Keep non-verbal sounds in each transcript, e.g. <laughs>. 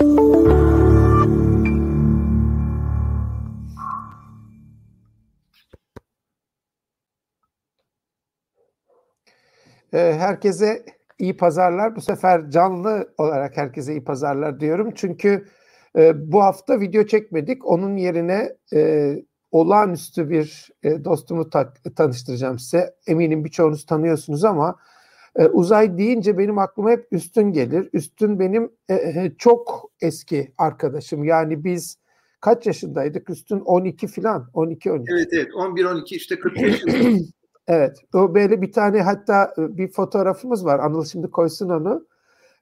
Ee, herkese iyi pazarlar. Bu sefer canlı olarak herkese iyi pazarlar diyorum. Çünkü e, bu hafta video çekmedik. Onun yerine e, olağanüstü bir e, dostumu ta- tanıştıracağım size. Eminim birçoğunuz tanıyorsunuz ama uzay deyince benim aklıma hep Üstün gelir. Üstün benim çok eski arkadaşım. Yani biz kaç yaşındaydık? Üstün 12 falan. 12 12. Evet evet 11 12 işte 40 yaşında. <clears throat> Evet. O böyle bir tane hatta e, bir fotoğrafımız var. Anıl şimdi koysun onu.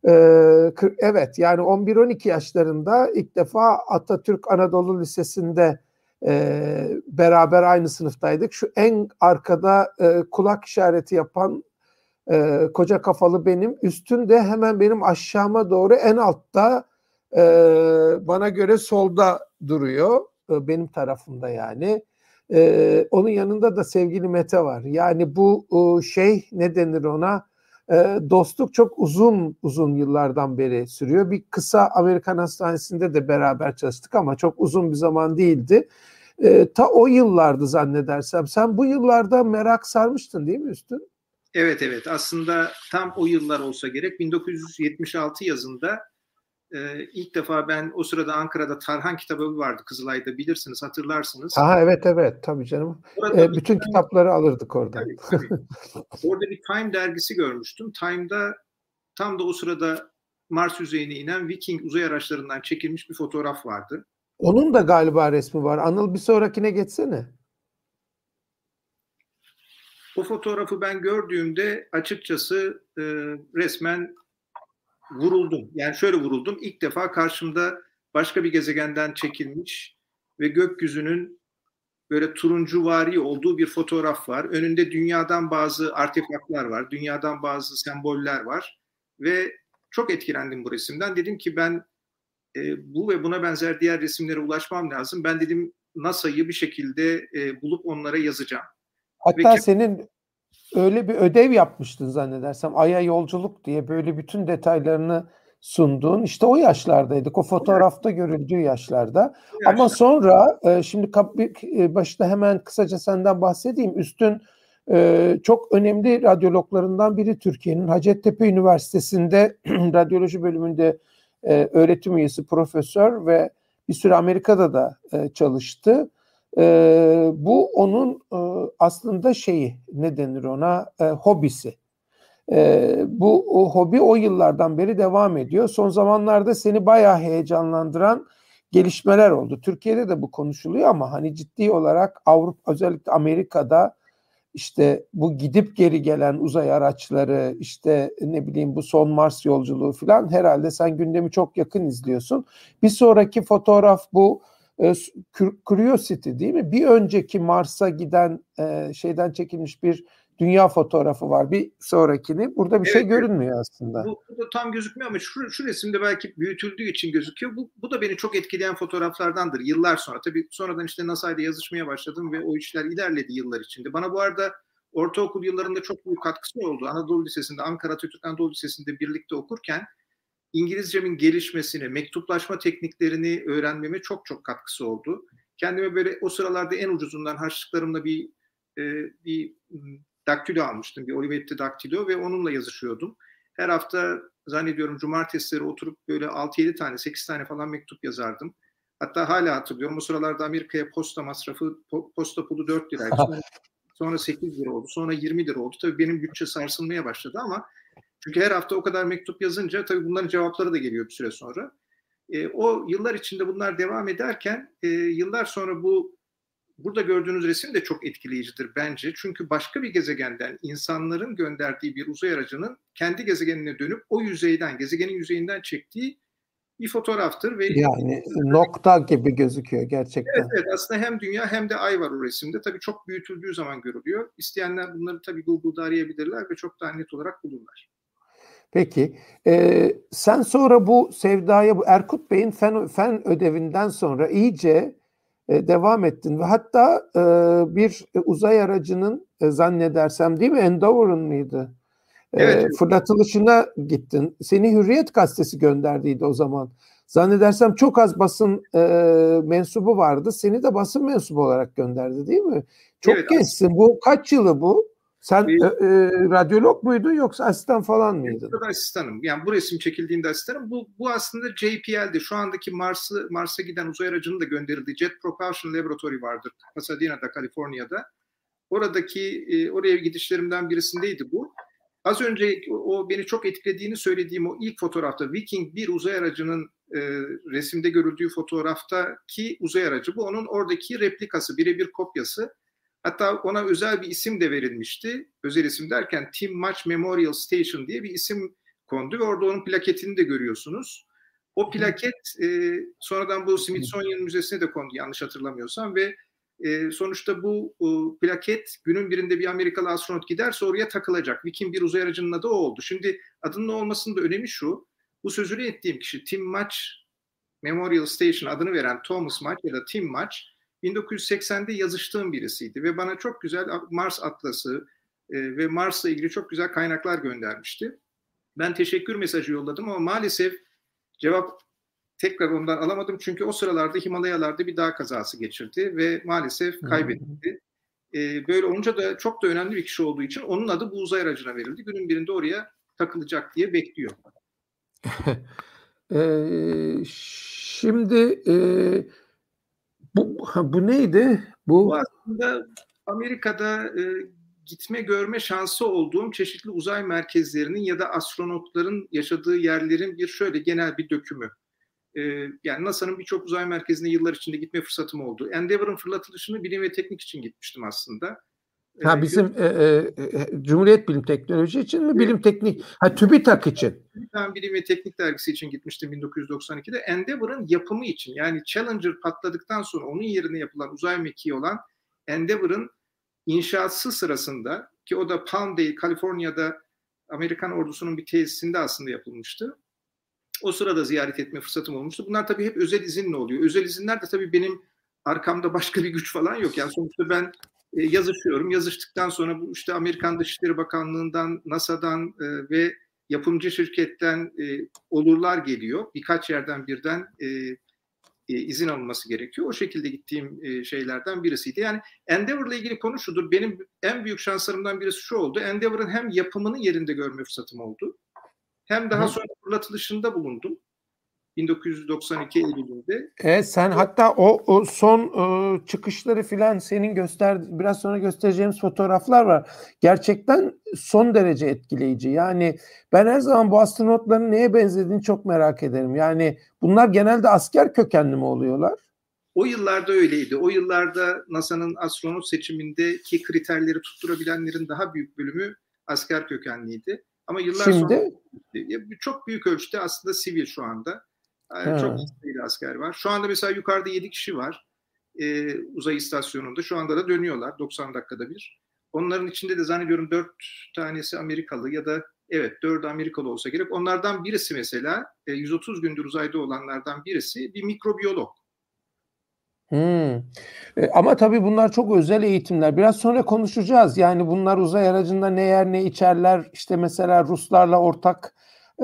Ee, evet yani 11-12 yaşlarında ilk defa Atatürk Anadolu Lisesi'nde e, beraber aynı sınıftaydık. Şu en arkada e, kulak işareti yapan e, koca kafalı benim. Üstünde hemen benim aşağıma doğru en altta e, bana göre solda duruyor. E, benim tarafımda yani. Ee, onun yanında da sevgili Mete var. Yani bu o, şey ne denir ona? Ee, dostluk çok uzun uzun yıllardan beri sürüyor. Bir kısa Amerikan Hastanesi'nde de beraber çalıştık ama çok uzun bir zaman değildi. Ee, ta o yıllardı zannedersem. Sen bu yıllarda merak sarmıştın değil mi Üstün? Evet evet aslında tam o yıllar olsa gerek 1976 yazında e, ilk defa ben o sırada Ankara'da Tarhan kitabı vardı Kızılay'da bilirsiniz hatırlarsınız. Ha evet evet tabii canım. E, bütün time, kitapları alırdık oradan. Tabii, <laughs> tabii. Orada bir Time dergisi görmüştüm. Time'da tam da o sırada Mars yüzeyine inen Viking uzay araçlarından çekilmiş bir fotoğraf vardı. Onun da galiba resmi var. Anıl bir sonrakine geçsene. O fotoğrafı ben gördüğümde açıkçası e, resmen vuruldum. Yani şöyle vuruldum. İlk defa karşımda başka bir gezegenden çekilmiş ve gökyüzünün böyle turuncuvari olduğu bir fotoğraf var. Önünde dünyadan bazı artefaklar var. Dünyadan bazı semboller var. Ve çok etkilendim bu resimden. Dedim ki ben e, bu ve buna benzer diğer resimlere ulaşmam lazım. Ben dedim NASA'yı bir şekilde e, bulup onlara yazacağım. Hatta ve senin öyle bir ödev yapmıştın zannedersem. Ay'a yolculuk diye böyle bütün detaylarını sunduğun işte o yaşlardaydık. O fotoğrafta görüldüğü yaşlarda. Ama sonra e, şimdi e, başta hemen kısaca senden bahsedeyim. Üstün e, çok önemli radyologlarından biri Türkiye'nin Hacettepe Üniversitesi'nde <clears throat> radyoloji bölümünde öğretim üyesi profesör ve bir süre Amerika'da da çalıştı. E, bu onun e, aslında şeyi ne denir ona e, hobisi. E, bu o, hobi o yıllardan beri devam ediyor. Son zamanlarda seni bayağı heyecanlandıran gelişmeler oldu. Türkiye'de de bu konuşuluyor ama hani ciddi olarak Avrupa özellikle Amerika'da işte bu gidip geri gelen uzay araçları işte ne bileyim bu son Mars yolculuğu falan herhalde sen gündemi çok yakın izliyorsun. Bir sonraki fotoğraf bu Curiosity değil mi? Bir önceki Mars'a giden e, şeyden çekilmiş bir dünya fotoğrafı var. Bir sonrakini. Burada bir şey evet, şey görünmüyor aslında. Bu, bu da tam gözükmüyor ama şu, şu resimde belki büyütüldüğü için gözüküyor. Bu, bu da beni çok etkileyen fotoğraflardandır yıllar sonra. Tabii sonradan işte NASA'yla yazışmaya başladım ve o işler ilerledi yıllar içinde. Bana bu arada ortaokul yıllarında çok büyük katkısı oldu. Anadolu Lisesi'nde, Ankara Atatürk Anadolu Lisesi'nde birlikte okurken İngilizcemin gelişmesine, mektuplaşma tekniklerini öğrenmeme çok çok katkısı oldu. Kendime böyle o sıralarda en ucuzundan harçlıklarımla bir e, bir daktilo almıştım. Bir Olivetti daktilo ve onunla yazışıyordum. Her hafta zannediyorum cumartesileri oturup böyle 6-7 tane, 8 tane falan mektup yazardım. Hatta hala hatırlıyorum. O sıralarda Amerika'ya posta masrafı, posta pulu 4 liraydı. <laughs> Sonra, sonra 8 lira oldu. Sonra 20 lira oldu. Tabii benim bütçe sarsılmaya başladı ama çünkü her hafta o kadar mektup yazınca tabii bunların cevapları da geliyor bir süre sonra. E, o yıllar içinde bunlar devam ederken e, yıllar sonra bu burada gördüğünüz resim de çok etkileyicidir bence. Çünkü başka bir gezegenden insanların gönderdiği bir uzay aracının kendi gezegenine dönüp o yüzeyden, gezegenin yüzeyinden çektiği bir fotoğraftır. ve Yani nokta gibi gözüküyor gerçekten. Evet, evet aslında hem dünya hem de ay var o resimde. Tabii çok büyütüldüğü zaman görülüyor. İsteyenler bunları tabii Google'da arayabilirler ve çok daha net olarak bulurlar. Peki. E, sen sonra bu sevdaya, bu Erkut Bey'in fen, fen ödevinden sonra iyice e, devam ettin ve hatta e, bir uzay aracının e, zannedersem değil mi Endeavour'un mıydı? E, evet. Fırlatılışına gittin. Seni Hürriyet gazetesi gönderdiydi o zaman. Zannedersem çok az basın e, mensubu vardı. Seni de basın mensubu olarak gönderdi değil mi? Çok evet, gençsin. Bu kaç yılı bu? Sen e, e, radyolog muydun yoksa asistan falan mıydın? Ben asistanım. Yani bu resim çekildiğinde asistanım. Bu, bu aslında JPL'di. Şu andaki Mars'ı Mars'a giden uzay aracının da gönderildiği Jet Propulsion Laboratory vardır. Pasadena'da, Kaliforniya'da. Oradaki e, oraya gidişlerimden birisindeydi bu. Az önce o beni çok etkilediğini söylediğim o ilk fotoğrafta Viking bir uzay aracının e, resimde görüldüğü fotoğraftaki uzay aracı bu onun oradaki replikası birebir kopyası. Hatta ona özel bir isim de verilmişti. Özel isim derken Tim Match Memorial Station diye bir isim kondu ve orada onun plaketini de görüyorsunuz. O plaket e, sonradan bu Smithsonian Müzesi'ne de kondu yanlış hatırlamıyorsam ve e, sonuçta bu e, plaket günün birinde bir Amerikalı astronot giderse oraya takılacak. Viking bir uzay aracının adı o oldu. Şimdi adının olmasının da önemi şu. Bu sözünü ettiğim kişi Tim Match Memorial Station adını veren Thomas Match ya da Tim Match 1980'de yazıştığım birisiydi ve bana çok güzel Mars Atlası e, ve Mars'la ilgili çok güzel kaynaklar göndermişti. Ben teşekkür mesajı yolladım ama maalesef cevap tekrar ondan alamadım çünkü o sıralarda Himalayalarda bir dağ kazası geçirdi ve maalesef kaybetti. E, böyle olunca da çok da önemli bir kişi olduğu için onun adı bu uzay aracına verildi. Günün birinde oraya takılacak diye bekliyor. <laughs> e, şimdi e, bu, bu neydi? Bu, bu aslında Amerika'da e, gitme görme şansı olduğum çeşitli uzay merkezlerinin ya da astronotların yaşadığı yerlerin bir şöyle genel bir dökümü. E, yani NASA'nın birçok uzay merkezine yıllar içinde gitme fırsatım oldu. Endeavour'ın fırlatılışını bilim ve teknik için gitmiştim aslında. Ha bizim e, e, Cumhuriyet Bilim Teknoloji için mi? Bilim Teknik, ha TÜBİTAK için. Ben Bilim ve Teknik Dergisi için gitmiştim 1992'de. Endeavour'ın yapımı için yani Challenger patladıktan sonra onun yerine yapılan uzay mekiği olan Endeavour'ın inşası sırasında ki o da Palmdale, Kaliforniya'da Amerikan ordusunun bir tesisinde aslında yapılmıştı. O sırada ziyaret etme fırsatım olmuştu. Bunlar tabii hep özel izinle oluyor. Özel izinler de tabii benim arkamda başka bir güç falan yok. Yani sonuçta ben e, yazışıyorum. Yazıştıktan sonra bu işte Amerikan Dışişleri Bakanlığı'ndan, NASA'dan e, ve yapımcı şirketten e, olurlar geliyor. Birkaç yerden birden e, e, izin alınması gerekiyor. O şekilde gittiğim e, şeylerden birisiydi. Yani Endeavor'la ilgili konu şudur. Benim en büyük şanslarımdan birisi şu oldu. Endeavor'ın hem yapımını yerinde görme fırsatım oldu. Hem daha sonra fırlatılışında bulundum. 1992 Eylül'ünde. Evet sen hatta o, o son e, çıkışları filan senin göster biraz sonra göstereceğimiz fotoğraflar var. Gerçekten son derece etkileyici. Yani ben her zaman bu astronotların neye benzediğini çok merak ederim. Yani bunlar genelde asker kökenli mi oluyorlar? O yıllarda öyleydi. O yıllarda NASA'nın astronot seçimindeki kriterleri tutturabilenlerin daha büyük bölümü asker kökenliydi. Ama yıllar Şimdi? sonra çok büyük ölçüde aslında sivil şu anda. Yani çok sayıda asker var. Şu anda mesela yukarıda 7 kişi var e, uzay istasyonunda. Şu anda da dönüyorlar 90 dakikada bir. Onların içinde de zannediyorum 4 tanesi Amerikalı ya da evet 4 Amerikalı olsa gerek. Onlardan birisi mesela e, 130 gündür uzayda olanlardan birisi bir mikrobiyolog. Hmm. E, ama tabii bunlar çok özel eğitimler. Biraz sonra konuşacağız. Yani bunlar uzay aracında ne yer ne içerler. İşte mesela Ruslarla ortak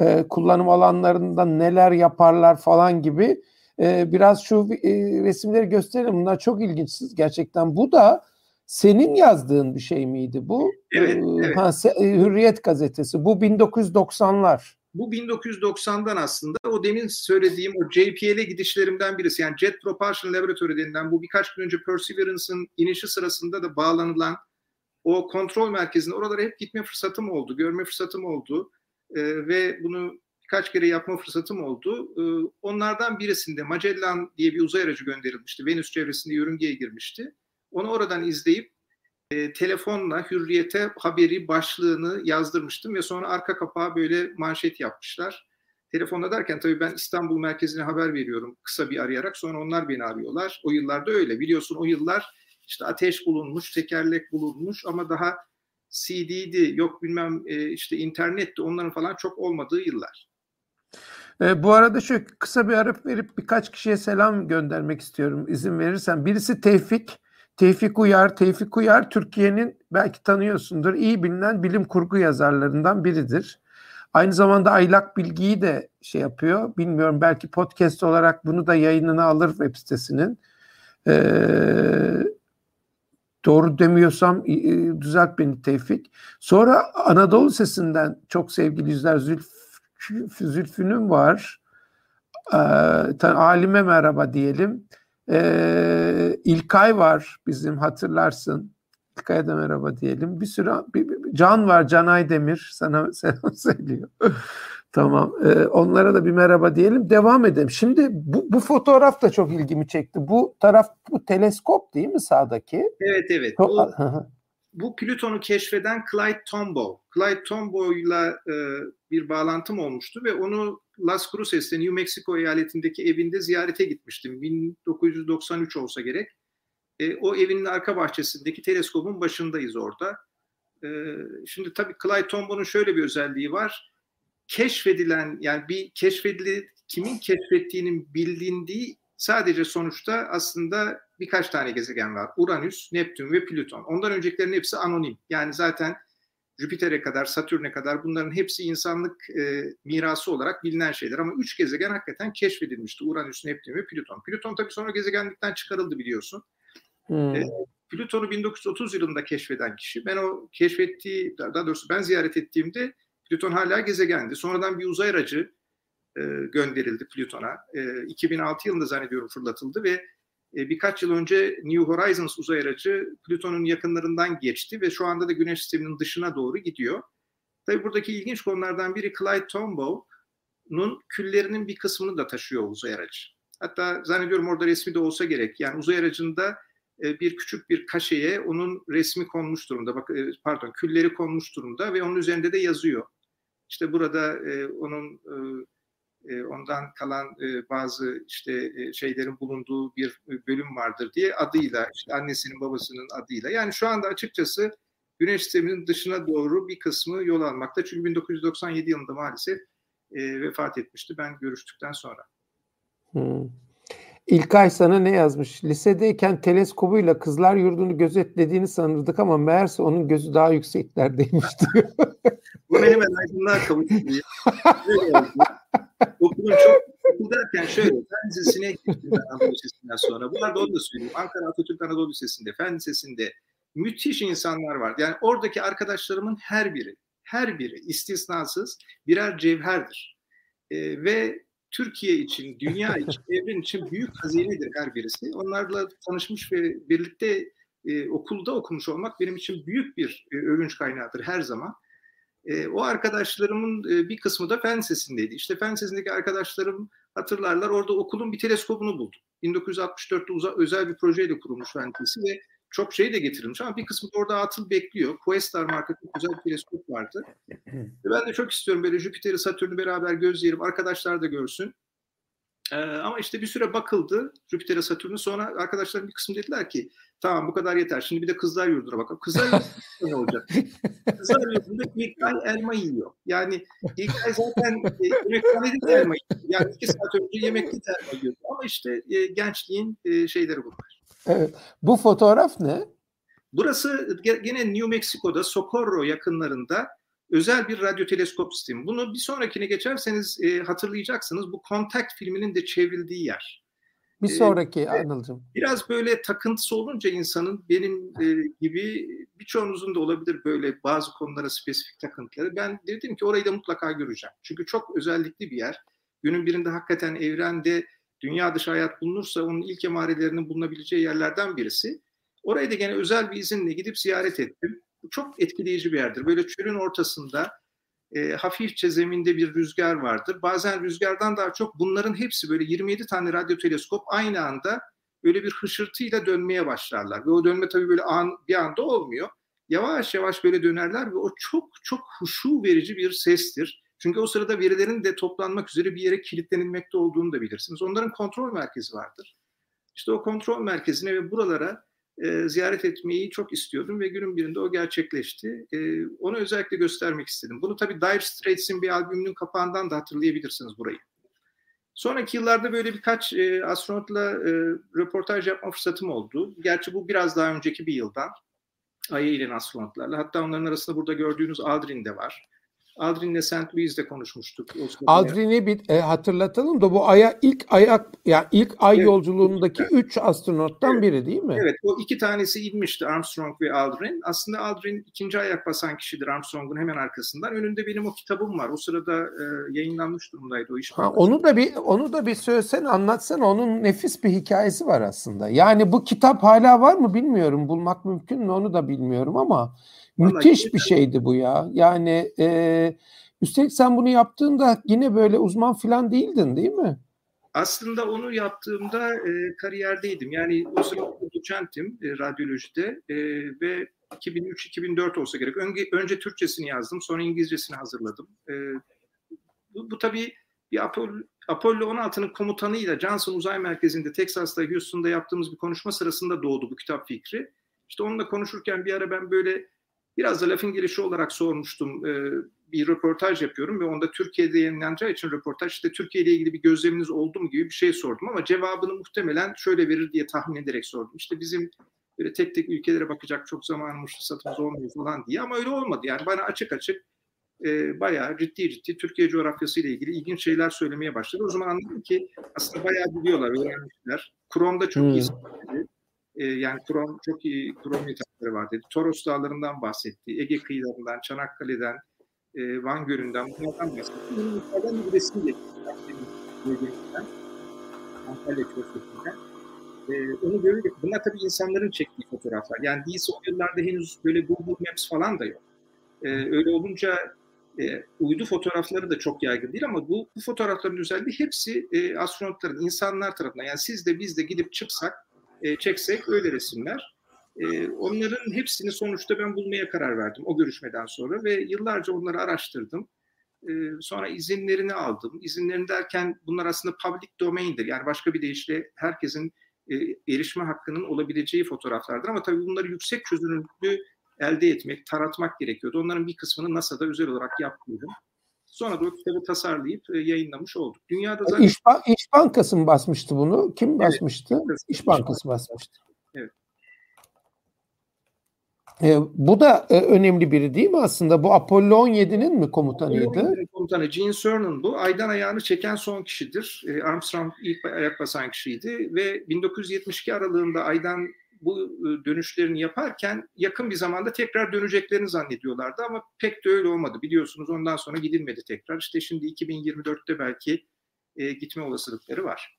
e, kullanım alanlarında neler yaparlar falan gibi e, biraz şu e, resimleri gösterelim. Bunlar çok ilginçsiz gerçekten. Bu da senin yazdığın bir şey miydi bu? Evet. Ee, evet. Ha, Hürriyet gazetesi. Bu 1990'lar. Bu 1990'dan aslında o demin söylediğim o JPL'e gidişlerimden birisi. Yani Jet Propulsion Laboratory denilen bu birkaç gün önce Perseverance'ın inişi sırasında da bağlanılan o kontrol merkezine oralara hep gitme fırsatım oldu, görme fırsatım oldu e, ve bunu birkaç kere yapma fırsatım oldu. E, onlardan birisinde Magellan diye bir uzay aracı gönderilmişti. Venüs çevresinde yörüngeye girmişti. Onu oradan izleyip e, telefonla Hürriyet'e haberi başlığını yazdırmıştım ve sonra arka kapağa böyle manşet yapmışlar. Telefonla derken tabii ben İstanbul merkezine haber veriyorum kısa bir arayarak sonra onlar beni arıyorlar. O yıllarda öyle biliyorsun o yıllar işte ateş bulunmuş, tekerlek bulunmuş ama daha CD'di, yok bilmem e, işte internetti onların falan çok olmadığı yıllar. E, bu arada şu kısa bir ara verip birkaç kişiye selam göndermek istiyorum izin verirsen. Birisi Tevfik. Tevfik Uyar. Tevfik Uyar Türkiye'nin belki tanıyorsundur iyi bilinen bilim kurgu yazarlarından biridir. Aynı zamanda aylak bilgiyi de şey yapıyor. Bilmiyorum belki podcast olarak bunu da yayınına alır web sitesinin. Ee, doğru demiyorsam düzelt beni Tevfik. Sonra Anadolu Sesi'nden çok sevgili yüzler Zülf, Zülfü'nün var. Ee, Alime merhaba diyelim. Ee, İlkay var bizim hatırlarsın. İlkay'a da merhaba diyelim. Bir sürü bir, bir, Can var Can Aydemir sana <laughs> selam söylüyor. Tamam. Ee, onlara da bir merhaba diyelim. Devam edelim. Şimdi bu, bu fotoğraf da çok ilgimi çekti. Bu taraf bu teleskop değil mi sağdaki? Evet evet. Bu, bu Plüton'u keşfeden Clyde Tombaugh. Clyde Tombaugh'la e, bir bağlantım olmuştu ve onu Las Cruces'te New Mexico eyaletindeki evinde ziyarete gitmiştim. 1993 olsa gerek. E, o evinin arka bahçesindeki teleskopun başındayız orada. E, şimdi tabii Clyde Tombaugh'un şöyle bir özelliği var. Keşfedilen yani bir keşfedili kimin keşfettiğinin bilindiği sadece sonuçta aslında birkaç tane gezegen var. Uranüs, Neptün ve Plüton. Ondan öncekilerin hepsi anonim. Yani zaten Jüpiter'e kadar, Satürn'e kadar bunların hepsi insanlık e, mirası olarak bilinen şeyler. Ama üç gezegen hakikaten keşfedilmişti. Uranüs, Neptün ve Plüton. Plüton tabii sonra gezegenlikten çıkarıldı biliyorsun. Hmm. E, Plüton'u 1930 yılında keşfeden kişi. Ben o keşfettiği, daha doğrusu ben ziyaret ettiğimde Plüton hala gezegendi. Sonradan bir uzay aracı e, gönderildi Plüton'a. E, 2006 yılında zannediyorum fırlatıldı ve e, birkaç yıl önce New Horizons uzay aracı Plüton'un yakınlarından geçti ve şu anda da Güneş sisteminin dışına doğru gidiyor. Tabii buradaki ilginç konulardan biri Clyde Tombaugh'un küllerinin bir kısmını da taşıyor uzay aracı. Hatta zannediyorum orada resmi de olsa gerek. Yani uzay aracında e, bir küçük bir kaşeye onun resmi konmuş durumda. Bak e, pardon, külleri konmuş durumda ve onun üzerinde de yazıyor. İşte burada onun e, ondan kalan e, bazı işte e, şeylerin bulunduğu bir bölüm vardır diye adıyla işte annesinin babasının adıyla yani şu anda açıkçası Güneş sisteminin dışına doğru bir kısmı yol almakta. Çünkü 1997 yılında maalesef e, vefat etmişti ben görüştükten sonra. Hmm. İlkay sana ne yazmış? Lisedeyken teleskobuyla kızlar yurdunu gözetlediğini sanırdık ama meğerse onun gözü daha yükseklerdeymiş <laughs> diyor. Bu benim en aydınlığa kavuştu. Okulun çok derken şöyle fen lisesine gittim Anadolu Lisesi'nden sonra. Bu arada onu da söyleyeyim. Ankara Atatürk Anadolu Lisesi'nde, fen lisesinde müthiş insanlar vardı. Yani oradaki arkadaşlarımın her biri, her biri istisnasız birer cevherdir. E, ve Türkiye için, dünya için, <laughs> evren için büyük hazinedir her birisi. Onlarla tanışmış ve birlikte e, okulda okumuş olmak benim için büyük bir e, övünç kaynağıdır her zaman. E, o arkadaşlarımın e, bir kısmı da fen lisesindeydi. İşte fen lisesindeki arkadaşlarım hatırlarlar orada okulun bir teleskopunu buldum. 1964'te uza, özel bir projeyle kurulmuş fen lisesi ve çok şey de getirilmiş ama bir kısmı da orada atıl bekliyor. Questar marka çok güzel bir teleskop vardı. Ve <laughs> ben de çok istiyorum böyle Jüpiter'i, Satürn'ü beraber gözleyelim, arkadaşlar da görsün. Ee, ama işte bir süre bakıldı Jüpiter'e, Satürn'ü. Sonra arkadaşlarım bir kısmı dediler ki tamam bu kadar yeter. Şimdi bir de kızlar yurduna bakalım. Kızlar yurduna <laughs> ne olacak? Kızlar yurdunda ilk ay elma yiyor. Yani ilk ay zaten e, yemekhanede de elma yiyor. Yani iki saat önce yemekte de elma yiyor. Ama işte e, gençliğin e, şeyleri bunlar. Evet. Bu fotoğraf ne? Burası gene New Mexico'da Socorro yakınlarında özel bir radyo teleskop sistemi. Bunu bir sonrakine geçerseniz e, hatırlayacaksınız. Bu Contact filminin de çevrildiği yer. Bir e, sonraki ee, Anılcım. Biraz böyle takıntısı olunca insanın benim e, gibi birçoğunuzun da olabilir böyle bazı konulara spesifik takıntıları. Ben dedim ki orayı da mutlaka göreceğim. Çünkü çok özellikli bir yer. Günün birinde hakikaten evrende dünya dışı hayat bulunursa onun ilk emarelerinin bulunabileceği yerlerden birisi. Orayı da gene özel bir izinle gidip ziyaret ettim. Çok etkileyici bir yerdir. Böyle çölün ortasında e, hafifçe zeminde bir rüzgar vardır. Bazen rüzgardan daha çok bunların hepsi böyle 27 tane radyo teleskop aynı anda böyle bir hışırtıyla dönmeye başlarlar. Ve o dönme tabii böyle an, bir anda olmuyor. Yavaş yavaş böyle dönerler ve o çok çok huşu verici bir sestir. Çünkü o sırada verilerin de toplanmak üzere bir yere kilitlenilmekte olduğunu da bilirsiniz. Onların kontrol merkezi vardır. İşte o kontrol merkezine ve buralara e, ziyaret etmeyi çok istiyordum ve günün birinde o gerçekleşti. E, onu özellikle göstermek istedim. Bunu tabii Dire Straits'in bir albümünün kapağından da hatırlayabilirsiniz burayı. Sonraki yıllarda böyle birkaç e, astronotla e, röportaj yapma fırsatım oldu. Gerçi bu biraz daha önceki bir yıldan. Ay'a ile astronotlarla. Hatta onların arasında burada gördüğünüz Aldrin de var. Aldrin'le St. Louis'de konuşmuştuk. Aldrin'i bir e, hatırlatalım da bu aya ilk ayak yani ilk ay evet. yolculuğundaki evet. üç astronottan evet. biri değil mi? Evet, o iki tanesi inmişti Armstrong ve Aldrin. Aslında Aldrin ikinci ayak basan kişidir Armstrong'un hemen arkasından. Önünde benim o kitabım var. O sırada e, yayınlanmış durumdaydı o iş. Ha, onu da bir onu da bir söylesen anlatsan onun nefis bir hikayesi var aslında. Yani bu kitap hala var mı bilmiyorum. Bulmak mümkün mü onu da bilmiyorum ama Müthiş bir şeydi bu ya. Yani e, üstelik sen bunu yaptığında yine böyle uzman falan değildin değil mi? Aslında onu yaptığımda e, kariyerdeydim. Yani o sırada doçentim e, radyolojide e, ve 2003-2004 olsa gerek. Önce, önce Türkçesini yazdım, sonra İngilizcesini hazırladım. E, bu, bu tabii bir Apollo, Apollo 16'nın komutanıyla Johnson Uzay Merkezi'nde Texas'ta, Houston'da yaptığımız bir konuşma sırasında doğdu bu kitap fikri. İşte onunla konuşurken bir ara ben böyle Biraz da lafın gelişi olarak sormuştum. Ee, bir röportaj yapıyorum ve onda Türkiye'de yayınlanacağı için röportaj işte Türkiye ile ilgili bir gözleminiz oldu mu gibi bir şey sordum ama cevabını muhtemelen şöyle verir diye tahmin ederek sordum. İşte bizim böyle tek tek ülkelere bakacak çok zamanımız, fırsatımız olmuyor falan diye ama öyle olmadı. Yani bana açık açık e, bayağı ciddi ciddi Türkiye coğrafyası ile ilgili ilginç şeyler söylemeye başladı. O zaman anladım ki aslında bayağı biliyorlar, öğrenmişler. Kron'da çok hmm. iyi e, yani Krom çok iyi Krom yetenekleri var dedi. Toros Dağları'ndan bahsetti. Ege kıyılarından, Çanakkale'den, e, Van Gölü'nden bunlardan bahsetti. Bunlardan bir resim. Antalya Köprüsü'nden. E, onu görünce bunlar tabii insanların çektiği fotoğraflar. Yani değilse o yıllarda henüz böyle Google Maps falan da yok. E, öyle olunca e, uydu fotoğrafları da çok yaygın değil ama bu, bu fotoğrafların özelliği hepsi e, astronotların, insanlar tarafından. Yani siz de biz de gidip çıksak e, çeksek öyle resimler. E, onların hepsini sonuçta ben bulmaya karar verdim o görüşmeden sonra ve yıllarca onları araştırdım. E, sonra izinlerini aldım. İzinlerini derken bunlar aslında public domain'dir. Yani başka bir deyişle herkesin e, erişme hakkının olabileceği fotoğraflardır. Ama tabii bunları yüksek çözünürlüklü elde etmek, taratmak gerekiyordu. Onların bir kısmını NASA'da özel olarak yaptıydım. Sonra da o kitabı tasarlayıp e, yayınlamış olduk. Dünyada zaten... İş, İş Bankası mı basmıştı bunu? Kim basmıştı? Evet, İş Bankası basmıştı. Evet. E, bu da e, önemli biri değil mi aslında? Bu Apollo 17'nin mi komutanıydı? Komutanı Gene Cernan bu. Aydan ayağını çeken son kişidir. E, Armstrong ilk ayak basan kişiydi ve 1972 aralığında aydan bu e, dönüşlerini yaparken yakın bir zamanda tekrar döneceklerini zannediyorlardı ama pek de öyle olmadı. Biliyorsunuz ondan sonra gidilmedi tekrar. İşte şimdi 2024'te belki e, gitme olasılıkları var.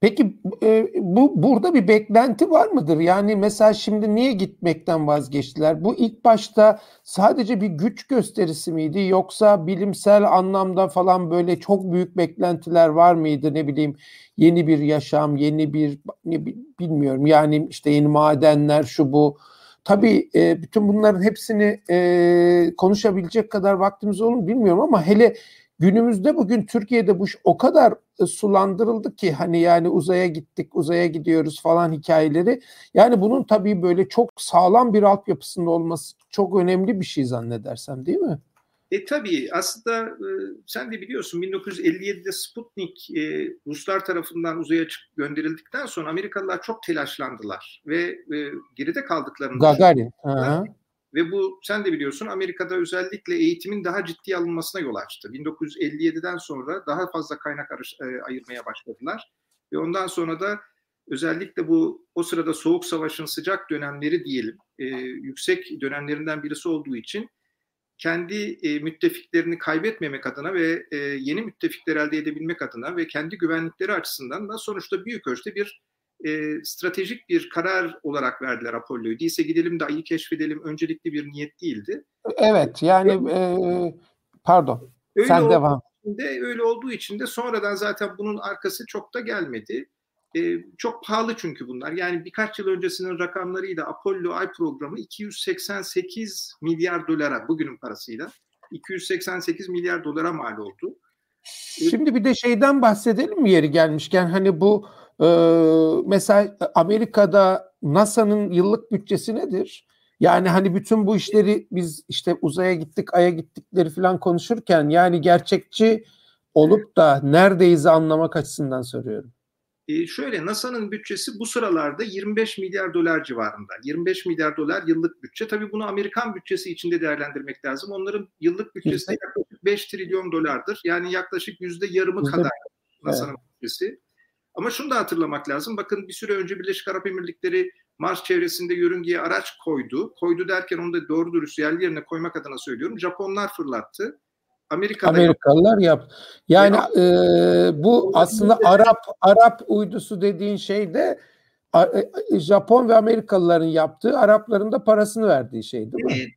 Peki e, bu burada bir beklenti var mıdır? Yani mesela şimdi niye gitmekten vazgeçtiler? Bu ilk başta sadece bir güç gösterisi miydi yoksa bilimsel anlamda falan böyle çok büyük beklentiler var mıydı? Ne bileyim yeni bir yaşam, yeni bir ne bilmiyorum. Yani işte yeni madenler şu bu. Tabii e, bütün bunların hepsini e, konuşabilecek kadar vaktimiz olur mu bilmiyorum ama hele Günümüzde bugün Türkiye'de bu iş o kadar e, sulandırıldı ki hani yani uzaya gittik, uzaya gidiyoruz falan hikayeleri. Yani bunun tabii böyle çok sağlam bir altyapısında olması çok önemli bir şey zannedersem değil mi? E tabii aslında e, sen de biliyorsun 1957'de Sputnik e, Ruslar tarafından uzaya gönderildikten sonra Amerikalılar çok telaşlandılar ve e, geride kaldıklarını Gagarin. Hı ve bu sen de biliyorsun Amerika'da özellikle eğitimin daha ciddi alınmasına yol açtı. 1957'den sonra daha fazla kaynak e, ayırmaya başladılar. Ve ondan sonra da özellikle bu o sırada Soğuk Savaş'ın sıcak dönemleri diyelim, e, yüksek dönemlerinden birisi olduğu için kendi e, müttefiklerini kaybetmemek adına ve e, yeni müttefikler elde edebilmek adına ve kendi güvenlikleri açısından da sonuçta büyük ölçüde bir e, stratejik bir karar olarak verdiler Apollo'yu. Değilse gidelim de ayı keşfedelim öncelikli bir niyet değildi. Evet yani e, pardon öyle sen devam. De, öyle olduğu için de sonradan zaten bunun arkası çok da gelmedi. E, çok pahalı çünkü bunlar. Yani birkaç yıl öncesinin rakamlarıyla Apollo Ay programı 288 milyar dolara bugünün parasıyla 288 milyar dolara mal oldu. Şimdi bir de şeyden bahsedelim mi yeri gelmişken hani bu mesela Amerika'da NASA'nın yıllık bütçesi nedir? Yani hani bütün bu işleri biz işte uzaya gittik, aya gittikleri falan konuşurken yani gerçekçi olup da neredeyiz anlamak açısından soruyorum. E, şöyle NASA'nın bütçesi bu sıralarda 25 milyar dolar civarında. 25 milyar dolar yıllık bütçe. Tabii bunu Amerikan bütçesi içinde değerlendirmek lazım. Onların yıllık bütçesi yaklaşık 5 trilyon dolardır. Yani yaklaşık yüzde yarımı kadar NASA'nın evet. bütçesi. Ama şunu da hatırlamak lazım. Bakın bir süre önce Birleşik Arap Emirlikleri Mars çevresinde yörüngeye araç koydu. Koydu derken onu da doğru dürüst yerli yerine koymak adına söylüyorum. Japonlar fırlattı. Amerika'da Amerikalılar yap. Yani e, bu aslında Arap Arap uydusu dediğin şey de e, Japon ve Amerikalıların yaptığı, Arapların da parasını verdiği şey değil mi?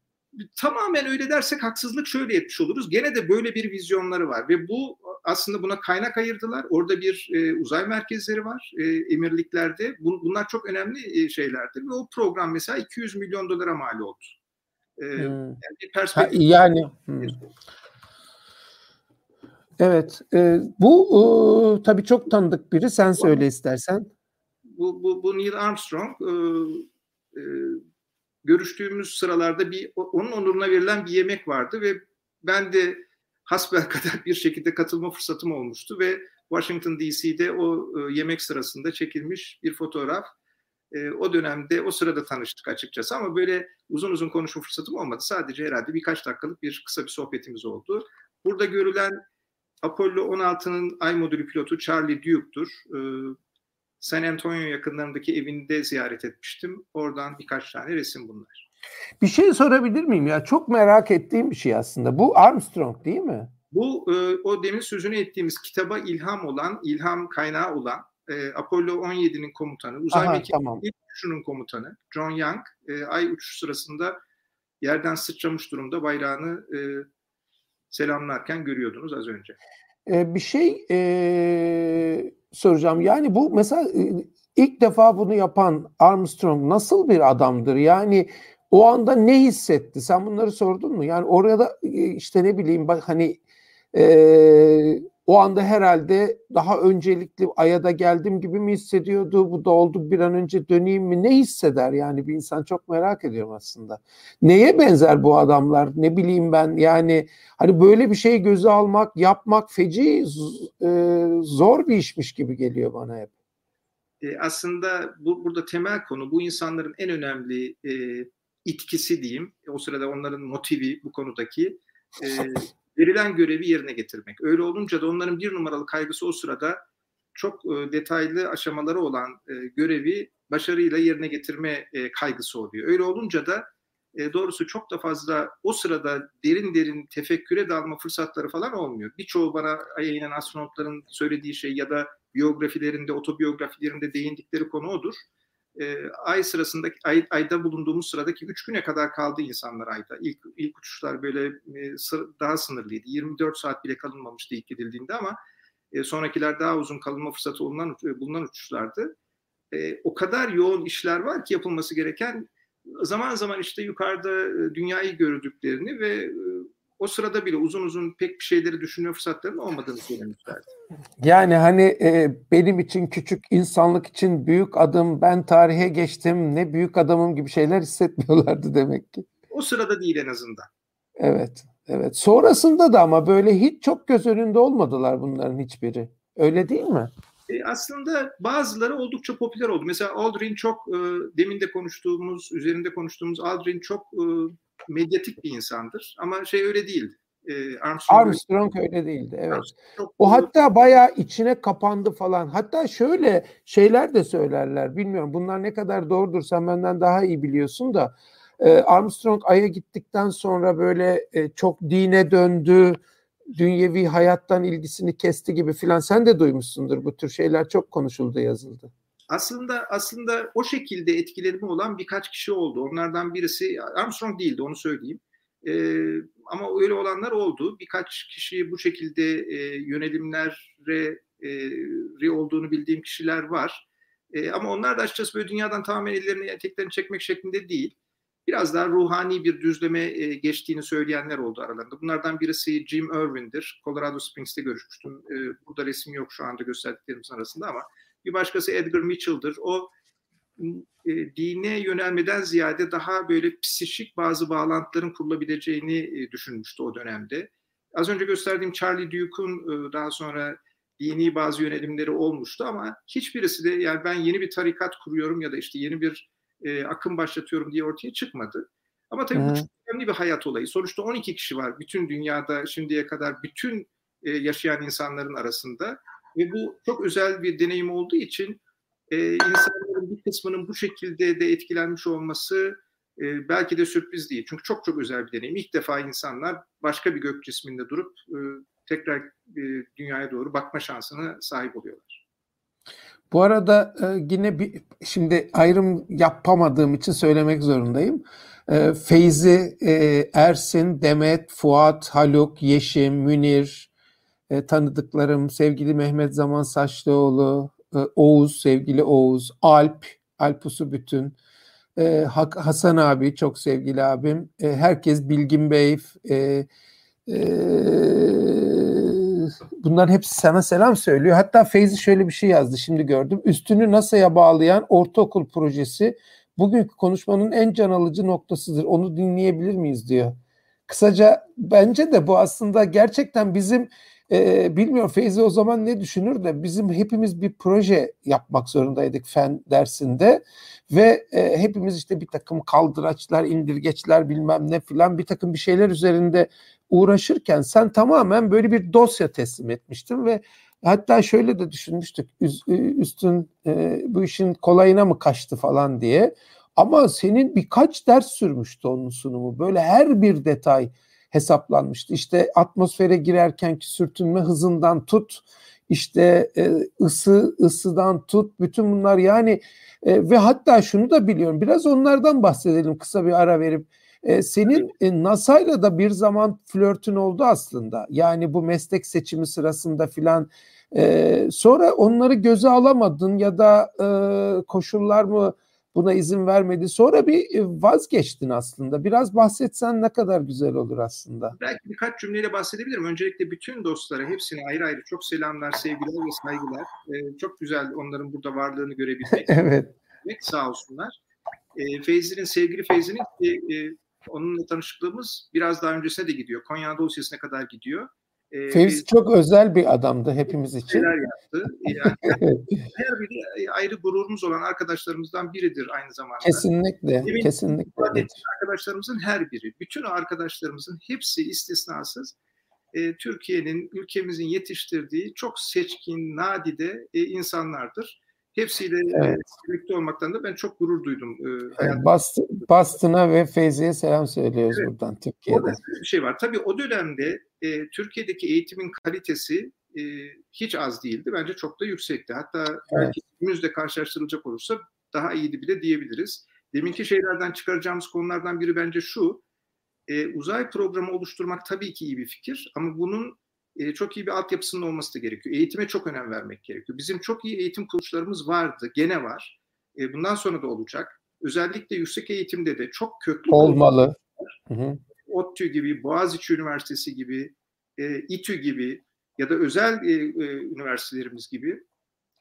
Tamamen öyle dersek haksızlık şöyle etmiş oluruz. Gene de böyle bir vizyonları var ve bu aslında buna kaynak ayırdılar. Orada bir e, uzay merkezleri var e, emirliklerde. Bun, bunlar çok önemli e, şeylerdir ve o program mesela 200 milyon dolara mal oldu. E, hmm. Yani bir perspektif. Ha, yani. Hmm. Evet. E, bu e, tabii çok tanıdık biri. Sen söyle istersen. Bu, bu, bu Neil Armstrong e, e, görüştüğümüz sıralarda bir onun onuruna verilen bir yemek vardı ve ben de hasbel kadar bir şekilde katılma fırsatım olmuştu ve Washington DC'de o e, yemek sırasında çekilmiş bir fotoğraf. E, o dönemde o sırada tanıştık açıkçası ama böyle uzun uzun konuşma fırsatım olmadı. Sadece herhalde birkaç dakikalık bir kısa bir sohbetimiz oldu. Burada görülen Apollo 16'nın ay modülü pilotu Charlie Duke'tur. E, San Antonio yakınlarındaki evinde ziyaret etmiştim. Oradan birkaç tane resim bunlar. Bir şey sorabilir miyim ya? Çok merak ettiğim bir şey aslında. Bu Armstrong değil mi? Bu e, o demin sözünü ettiğimiz kitaba ilham olan, ilham kaynağı olan e, Apollo 17'nin komutanı, uzay mekiğinin tamam. ilk uçuşunun komutanı John Young, e, ay uçuşu sırasında yerden sıçramış durumda bayrağını e, selamlarken görüyordunuz az önce. Ee, bir şey e, soracağım. Yani bu mesela e, ilk defa bunu yapan Armstrong nasıl bir adamdır? Yani o anda ne hissetti? Sen bunları sordun mu? Yani orada e, işte ne bileyim bak hani e, o anda herhalde daha öncelikli aya da geldim gibi mi hissediyordu? Bu da oldu bir an önce döneyim mi? Ne hisseder yani bir insan çok merak ediyorum aslında. Neye benzer bu adamlar? Ne bileyim ben yani hani böyle bir şeyi göze almak, yapmak feci e, zor bir işmiş gibi geliyor bana hep. E, aslında bu burada temel konu bu insanların en önemli e, itkisi diyeyim. O sırada onların motivi bu konudaki e, <laughs> verilen görevi yerine getirmek. Öyle olunca da onların bir numaralı kaygısı o sırada çok e, detaylı aşamaları olan e, görevi başarıyla yerine getirme e, kaygısı oluyor. Öyle olunca da doğrusu çok da fazla o sırada derin derin tefekküre dalma fırsatları falan olmuyor. Birçoğu bana inen astronotların söylediği şey ya da biyografilerinde, otobiyografilerinde değindikleri konu odur e, ay sırasındaki ay, ayda bulunduğumuz sıradaki 3 güne kadar kaldı insanlar ayda. İlk ilk uçuşlar böyle e, sır, daha sınırlıydı. 24 saat bile kalınmamıştı ilk gidildiğinde ama e, sonrakiler daha uzun kalınma fırsatı bulunan, e, bulunan uçuşlardı. E, o kadar yoğun işler var ki yapılması gereken zaman zaman işte yukarıda dünyayı gördüklerini ve o sırada bile uzun uzun pek bir şeyleri düşünme fırsatlarının olmadığını söylemişlerdi. Yani hani e, benim için küçük insanlık için büyük adım ben tarihe geçtim ne büyük adamım gibi şeyler hissetmiyorlardı demek ki. O sırada değil en azından. Evet. Evet. Sonrasında da ama böyle hiç çok göz önünde olmadılar bunların hiçbiri. Öyle değil mi? E, aslında bazıları oldukça popüler oldu. Mesela Aldrin çok e, demin de konuştuğumuz, üzerinde konuştuğumuz Aldrin çok e, medyatik bir insandır. Ama şey öyle değildi. E, Armstrong, Armstrong öyle değildi. Evet. Çok, o hatta bayağı içine kapandı falan. Hatta şöyle şeyler de söylerler. Bilmiyorum bunlar ne kadar doğrudur sen benden daha iyi biliyorsun da. E, Armstrong Ay'a gittikten sonra böyle e, çok dine döndü. Dünyevi hayattan ilgisini kesti gibi filan. Sen de duymuşsundur bu tür şeyler çok konuşuldu yazıldı aslında aslında o şekilde etkilerimi olan birkaç kişi oldu. Onlardan birisi Armstrong değildi onu söyleyeyim. E, ama öyle olanlar oldu. Birkaç kişi bu şekilde e, yönelimlere e, olduğunu bildiğim kişiler var. E, ama onlar da açıkçası böyle dünyadan tamamen ellerini eteklerini çekmek şeklinde değil. Biraz daha ruhani bir düzleme e, geçtiğini söyleyenler oldu aralarında. Bunlardan birisi Jim Irwin'dir. Colorado Springs'te görüşmüştüm. E, burada resim yok şu anda gösterdiklerimiz arasında ama bir başkası Edgar Mitchell'dır. O e, dine yönelmeden ziyade daha böyle psişik bazı bağlantıların kurulabileceğini e, düşünmüştü o dönemde. Az önce gösterdiğim Charlie Duke'un e, daha sonra dini bazı yönelimleri olmuştu ama hiçbirisi de yani ben yeni bir tarikat kuruyorum ya da işte yeni bir e, akım başlatıyorum diye ortaya çıkmadı. Ama tabii Hı. bu çok önemli bir hayat olayı. Sonuçta 12 kişi var bütün dünyada şimdiye kadar bütün e, yaşayan insanların arasında ve bu çok özel bir deneyim olduğu için e, insanların bir kısmının bu şekilde de etkilenmiş olması e, belki de sürpriz değil. Çünkü çok çok özel bir deneyim. İlk defa insanlar başka bir gök cisminde durup e, tekrar e, dünyaya doğru bakma şansına sahip oluyorlar. Bu arada e, yine bir şimdi ayrım yapamadığım için söylemek zorundayım. E, Feyzi, e, Ersin, Demet, Fuat, Haluk, Yeşim, Münir, e, tanıdıklarım, sevgili Mehmet Zaman Saçlıoğlu, e, Oğuz, sevgili Oğuz, Alp, Alpusu bütün, e, Hasan abi, çok sevgili abim, e, herkes Bilgin Bey, e, e, bunların hepsi sana selam söylüyor. Hatta Feyzi şöyle bir şey yazdı şimdi gördüm. Üstünü NASA'ya bağlayan ortaokul projesi bugünkü konuşmanın en can alıcı noktasıdır. Onu dinleyebilir miyiz diyor. Kısaca bence de bu aslında gerçekten bizim e, bilmiyorum Feyzi o zaman ne düşünür de bizim hepimiz bir proje yapmak zorundaydık fen dersinde ve e, hepimiz işte bir takım kaldıraçlar, indirgeçler bilmem ne filan bir takım bir şeyler üzerinde uğraşırken sen tamamen böyle bir dosya teslim etmiştin ve hatta şöyle de düşünmüştük üstün e, bu işin kolayına mı kaçtı falan diye. Ama senin birkaç ders sürmüştü onun sunumu. Böyle her bir detay hesaplanmıştı. İşte atmosfere girerkenki sürtünme hızından tut, işte e, ısı ısıdan tut, bütün bunlar yani e, ve hatta şunu da biliyorum. Biraz onlardan bahsedelim kısa bir ara verip. E, senin e, NASA'yla da bir zaman flörtün oldu aslında. Yani bu meslek seçimi sırasında filan. E, sonra onları göze alamadın ya da e, koşullar mı buna izin vermedi. Sonra bir e, vazgeçtin aslında. Biraz bahsetsen ne kadar güzel olur aslında. Belki birkaç cümleyle bahsedebilirim. Öncelikle bütün dostlara hepsine ayrı ayrı çok selamlar, sevgiler ve saygılar. Ee, çok güzel onların burada varlığını görebilmek. <laughs> evet. Sağ olsunlar. Ee, Feyzi'nin, sevgili Feyzi'nin e, e, onunla tanışıklığımız biraz daha öncesine de gidiyor. Konya dosyasına kadar gidiyor. E, Fevzi çok özel bir adamdı hepimiz için. Neler yaptı. Yani, <laughs> her biri ayrı gururumuz olan arkadaşlarımızdan biridir aynı zamanda. Kesinlikle, Demin kesinlikle. Arkadaşlarımızın her biri, bütün arkadaşlarımızın hepsi istisnasız e, Türkiye'nin, ülkemizin yetiştirdiği çok seçkin, nadide e, insanlardır. Hepsiyle evet. birlikte olmaktan da ben çok gurur duydum. E, Bast Boston'a ve Feyzi'ye selam söylüyoruz evet. buradan Türkiye'de. Orada bir şey var. Tabii o dönemde e, Türkiye'deki eğitimin kalitesi e, hiç az değildi. Bence çok da yüksekti. Hatta evet. belki günümüzde karşılaştırılacak olursa daha iyiydi bile diyebiliriz. Deminki şeylerden çıkaracağımız konulardan biri bence şu. E, uzay programı oluşturmak tabii ki iyi bir fikir ama bunun e, çok iyi bir altyapısının olması da gerekiyor. Eğitime çok önem vermek gerekiyor. Bizim çok iyi eğitim kuruluşlarımız vardı, gene var. E, bundan sonra da olacak. Özellikle yüksek eğitimde de çok köklü olmalı. Hı hı. ODTÜ gibi, Boğaziçi Üniversitesi gibi, e, İTÜ gibi ya da özel e, e, üniversitelerimiz gibi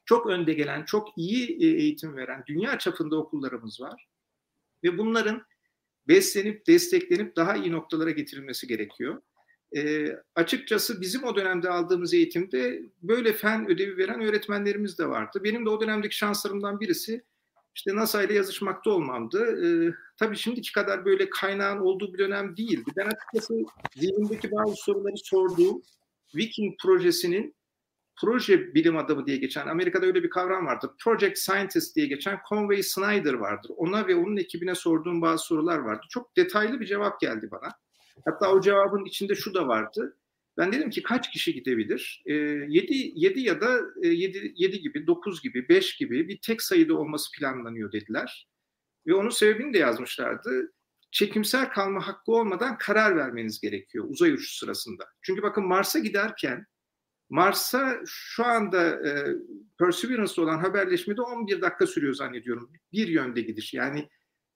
çok önde gelen, çok iyi e, eğitim veren dünya çapında okullarımız var. Ve bunların beslenip, desteklenip daha iyi noktalara getirilmesi gerekiyor. E, açıkçası bizim o dönemde aldığımız eğitimde böyle fen ödevi veren öğretmenlerimiz de vardı. Benim de o dönemdeki şanslarımdan birisi işte NASA ile yazışmakta olmamdı. E, tabii şimdiki kadar böyle kaynağın olduğu bir dönem değildi. Ben açıkçası zihnimdeki bazı soruları sorduğum Viking projesinin proje bilim adamı diye geçen, Amerika'da öyle bir kavram vardır. Project Scientist diye geçen Conway Snyder vardır. Ona ve onun ekibine sorduğum bazı sorular vardı. Çok detaylı bir cevap geldi bana. Hatta o cevabın içinde şu da vardı. Ben dedim ki kaç kişi gidebilir? E, 7, 7 ya da e, 7, 7 gibi, 9 gibi, 5 gibi bir tek sayıda olması planlanıyor dediler. Ve onun sebebini de yazmışlardı. Çekimsel kalma hakkı olmadan karar vermeniz gerekiyor uzay uçuşu sırasında. Çünkü bakın Mars'a giderken Mars'a şu anda e, Perseverance'da olan haberleşmede 11 dakika sürüyor zannediyorum. Bir yönde gidiş. Yani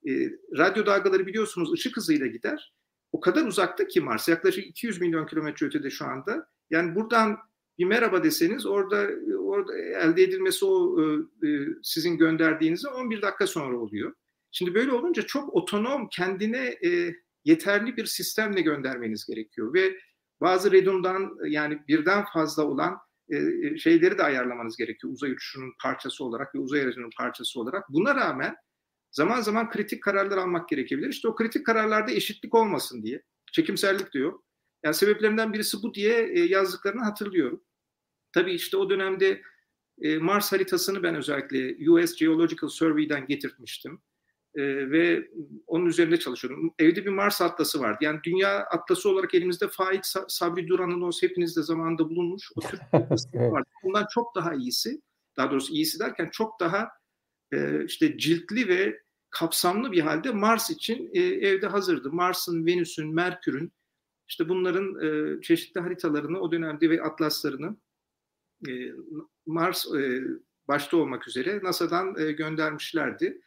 e, radyo dalgaları biliyorsunuz ışık hızıyla gider o kadar uzakta ki Mars. Yaklaşık 200 milyon kilometre ötede şu anda. Yani buradan bir merhaba deseniz orada orada elde edilmesi o e, e sizin gönderdiğinizde 11 dakika sonra oluyor. Şimdi böyle olunca çok otonom, kendine e, yeterli bir sistemle göndermeniz gerekiyor ve bazı redundan yani birden fazla olan e, şeyleri de ayarlamanız gerekiyor uzay uçuşunun parçası olarak ve uzay aracının parçası olarak. Buna rağmen zaman zaman kritik kararlar almak gerekebilir. İşte o kritik kararlarda eşitlik olmasın diye. Çekimsellik diyor. Yani sebeplerinden birisi bu diye e, yazdıklarını hatırlıyorum. Tabii işte o dönemde e, Mars haritasını ben özellikle US Geological Survey'den getirtmiştim. E, ve onun üzerinde çalışıyorum. Evde bir Mars atlası vardı. Yani dünya atlası olarak elimizde Faik Sabri Duran'ın o hepiniz de zamanında bulunmuş. O tür <laughs> atlası vardı. Bundan çok daha iyisi, daha doğrusu iyisi derken çok daha e, işte ciltli ve kapsamlı bir halde Mars için e, evde hazırdı. Mars'ın, Venüs'ün, Merkür'ün işte bunların e, çeşitli haritalarını o dönemde ve atlaslarını e, Mars e, başta olmak üzere NASA'dan e, göndermişlerdi.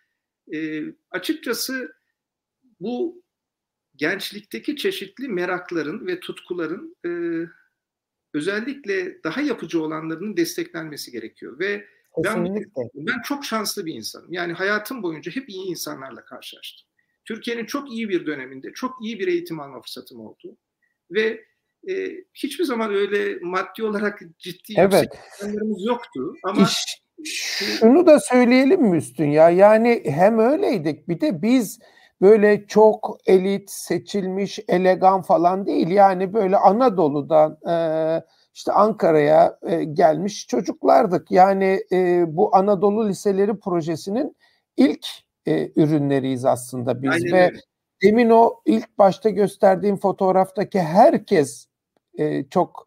E, açıkçası bu gençlikteki çeşitli merakların ve tutkuların e, özellikle daha yapıcı olanlarının desteklenmesi gerekiyor ve ben, ben çok şanslı bir insanım. Yani hayatım boyunca hep iyi insanlarla karşılaştım. Türkiye'nin çok iyi bir döneminde çok iyi bir eğitim alma fırsatım oldu. Ve e, hiçbir zaman öyle maddi olarak ciddi evet. yüksek yoktu. Ama İş, şunu da söyleyelim mi Üstün ya? Yani hem öyleydik bir de biz böyle çok elit, seçilmiş, elegan falan değil. Yani böyle Anadolu'dan e, işte Ankara'ya e, gelmiş çocuklardık. Yani e, bu Anadolu Liseleri projesinin ilk e, ürünleriyiz aslında biz Aynen ve demin o ilk başta gösterdiğim fotoğraftaki herkes e, çok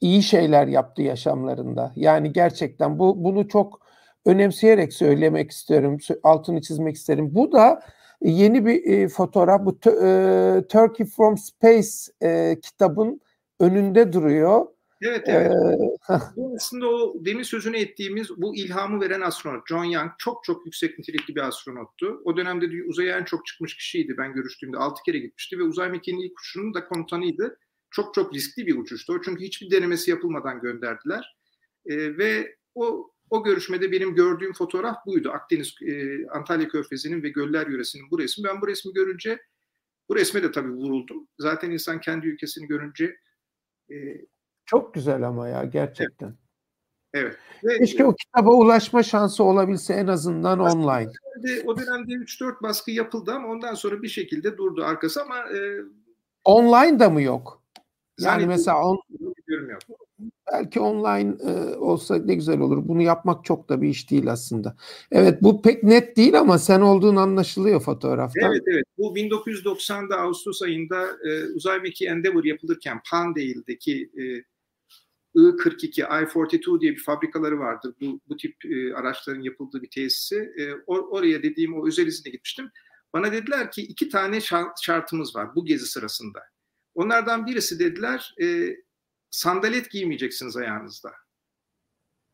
iyi şeyler yaptı yaşamlarında. Yani gerçekten bu bunu çok önemseyerek söylemek istiyorum, altını çizmek isterim. Bu da yeni bir e, fotoğraf. Bu e, Turkey from Space e, kitabın önünde duruyor. Evet evet. Ee, bu aslında o demin sözünü ettiğimiz bu ilhamı veren astronot John Young çok çok yüksek nitelikli bir astronottu. O dönemde uzaya en çok çıkmış kişiydi ben görüştüğümde. 6 kere gitmişti ve uzay mekiğinin ilk uçuşunun da komutanıydı. Çok çok riskli bir uçuştu o çünkü hiçbir denemesi yapılmadan gönderdiler. E, ve o o görüşmede benim gördüğüm fotoğraf buydu. Akdeniz, e, Antalya Körfezi'nin ve Göller Yöresi'nin bu resmi. Ben bu resmi görünce, bu resme de tabii vuruldum. Zaten insan kendi ülkesini görünce... E, Çok güzel ama ya gerçekten. Evet. evet. Keşke o kitaba ulaşma şansı olabilse en azından online. O dönemde 3-4 baskı yapıldı ama ondan sonra bir şekilde durdu arkası ama... E, online da mı yok? Yani mesela on, belki online e, olsa ne güzel olur. Bunu yapmak çok da bir iş değil aslında. Evet bu pek net değil ama sen olduğun anlaşılıyor fotoğraftan. Evet evet. Bu 1990'da Ağustos ayında e, uzay mekiği Endeavour yapılırken Palmdale'deki e, I-42, I-42 diye bir fabrikaları vardır. Bu, bu tip e, araçların yapıldığı bir tesisi. E, or, oraya dediğim o özel izine gitmiştim. Bana dediler ki iki tane şartımız var bu gezi sırasında. Onlardan birisi dediler e, sandalet giymeyeceksiniz ayağınızda.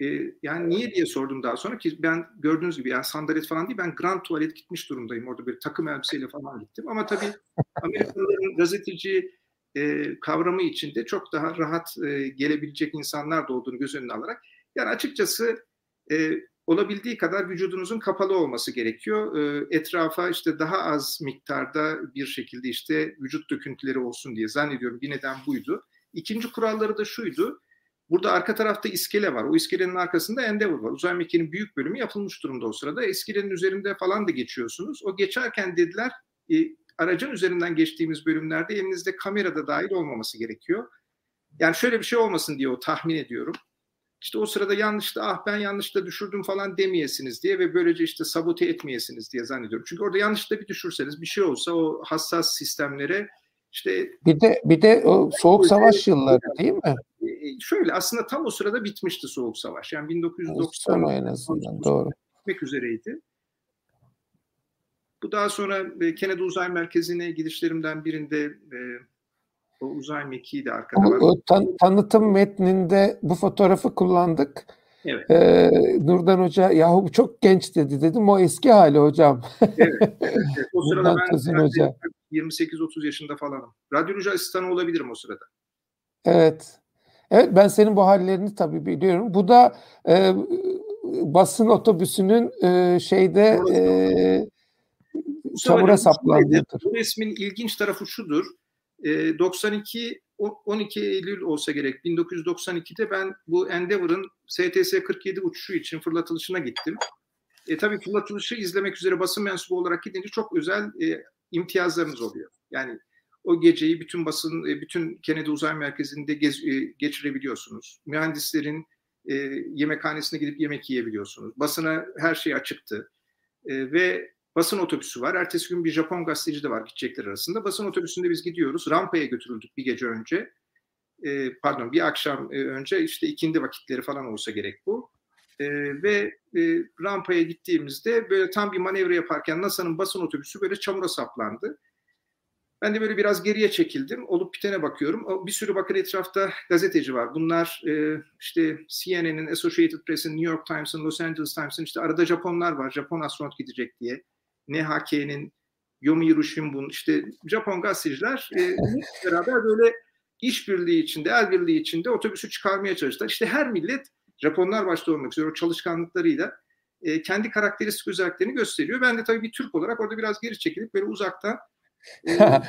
E, yani niye diye sordum daha sonra ki ben gördüğünüz gibi yani sandalet falan değil ben grand tuvalet gitmiş durumdayım. Orada bir takım elbiseyle falan gittim. Ama tabii Amerikalıların gazeteci e, kavramı içinde çok daha rahat e, gelebilecek insanlar da olduğunu göz önüne alarak yani açıkçası e, olabildiği kadar vücudunuzun kapalı olması gerekiyor. E, etrafa işte daha az miktarda bir şekilde işte vücut döküntüleri olsun diye zannediyorum bir neden buydu. İkinci kuralları da şuydu. Burada arka tarafta iskele var. O iskelenin arkasında Endeavour var. Uzay mekiğinin büyük bölümü yapılmış durumda o sırada. İskelenin üzerinde falan da geçiyorsunuz. O geçerken dediler e, aracın üzerinden geçtiğimiz bölümlerde elinizde kamera da dahil olmaması gerekiyor. Yani şöyle bir şey olmasın diye o tahmin ediyorum. İşte o sırada yanlışta ah ben yanlışta düşürdüm falan demeyesiniz diye ve böylece işte sabote etmeyesiniz diye zannediyorum. Çünkü orada yanlışta bir düşürseniz bir şey olsa o hassas sistemlere işte bir de bir de o soğuk savaş yılları değil mi? E, e, şöyle aslında tam o sırada bitmişti soğuk savaş. Yani 1990 en azından doğru. Bitmek üzereydi. Bu daha sonra e, Kennedy Uzay Merkezi'ne gidişlerimden birinde o uzay mekiği de arkada var. O, tan- tanıtım metninde bu fotoğrafı kullandık. Evet. Ee, Nurdan Hoca yahu bu çok genç dedi dedim o eski hali hocam. Evet. evet, <laughs> evet. O sırada ben hoca. 28-30 yaşında falanım. Radyoloji asistanı olabilirim o sırada. Evet. Evet ben senin bu hallerini tabii biliyorum. Bu da e, basın otobüsünün e, şeyde e, çamura saplandığıdır. Bu resmin ilginç tarafı şudur. E, 92 12 Eylül olsa gerek 1992'de ben bu Endeavour'ın STS 47 uçuşu için fırlatılışına gittim. E, tabii fırlatılışı izlemek üzere basın mensubu olarak gidince çok özel e, imtiyazlarınız oluyor. Yani o geceyi bütün basın, e, bütün Kennedy Uzay Merkezi'nde gez, e, geçirebiliyorsunuz. Mühendislerin e, yemekhanesine gidip yemek yiyebiliyorsunuz. Basına her şey açıktı. E, ve basın otobüsü var. Ertesi gün bir Japon gazeteci de var gidecekler arasında. Basın otobüsünde biz gidiyoruz. Rampaya götürüldük bir gece önce. E, pardon bir akşam e, önce işte ikindi vakitleri falan olsa gerek bu. E, ve e, rampaya gittiğimizde böyle tam bir manevra yaparken NASA'nın basın otobüsü böyle çamura saplandı. Ben de böyle biraz geriye çekildim. Olup bitene bakıyorum. Bir sürü bakın etrafta gazeteci var. Bunlar e, işte CNN'in, Associated Press'in, New York Times'ın, Los Angeles Times'ın işte arada Japonlar var. Japon astronot gidecek diye. NHK'nin, Yomiuri Shimbun, işte Japon gazeteciler e, <laughs> beraber böyle işbirliği içinde, el birliği içinde otobüsü çıkarmaya çalıştılar. İşte her millet Japonlar başta olmak üzere o çalışkanlıklarıyla e, kendi karakteristik özelliklerini gösteriyor. Ben de tabii bir Türk olarak orada biraz geri çekilip böyle uzaktan <laughs>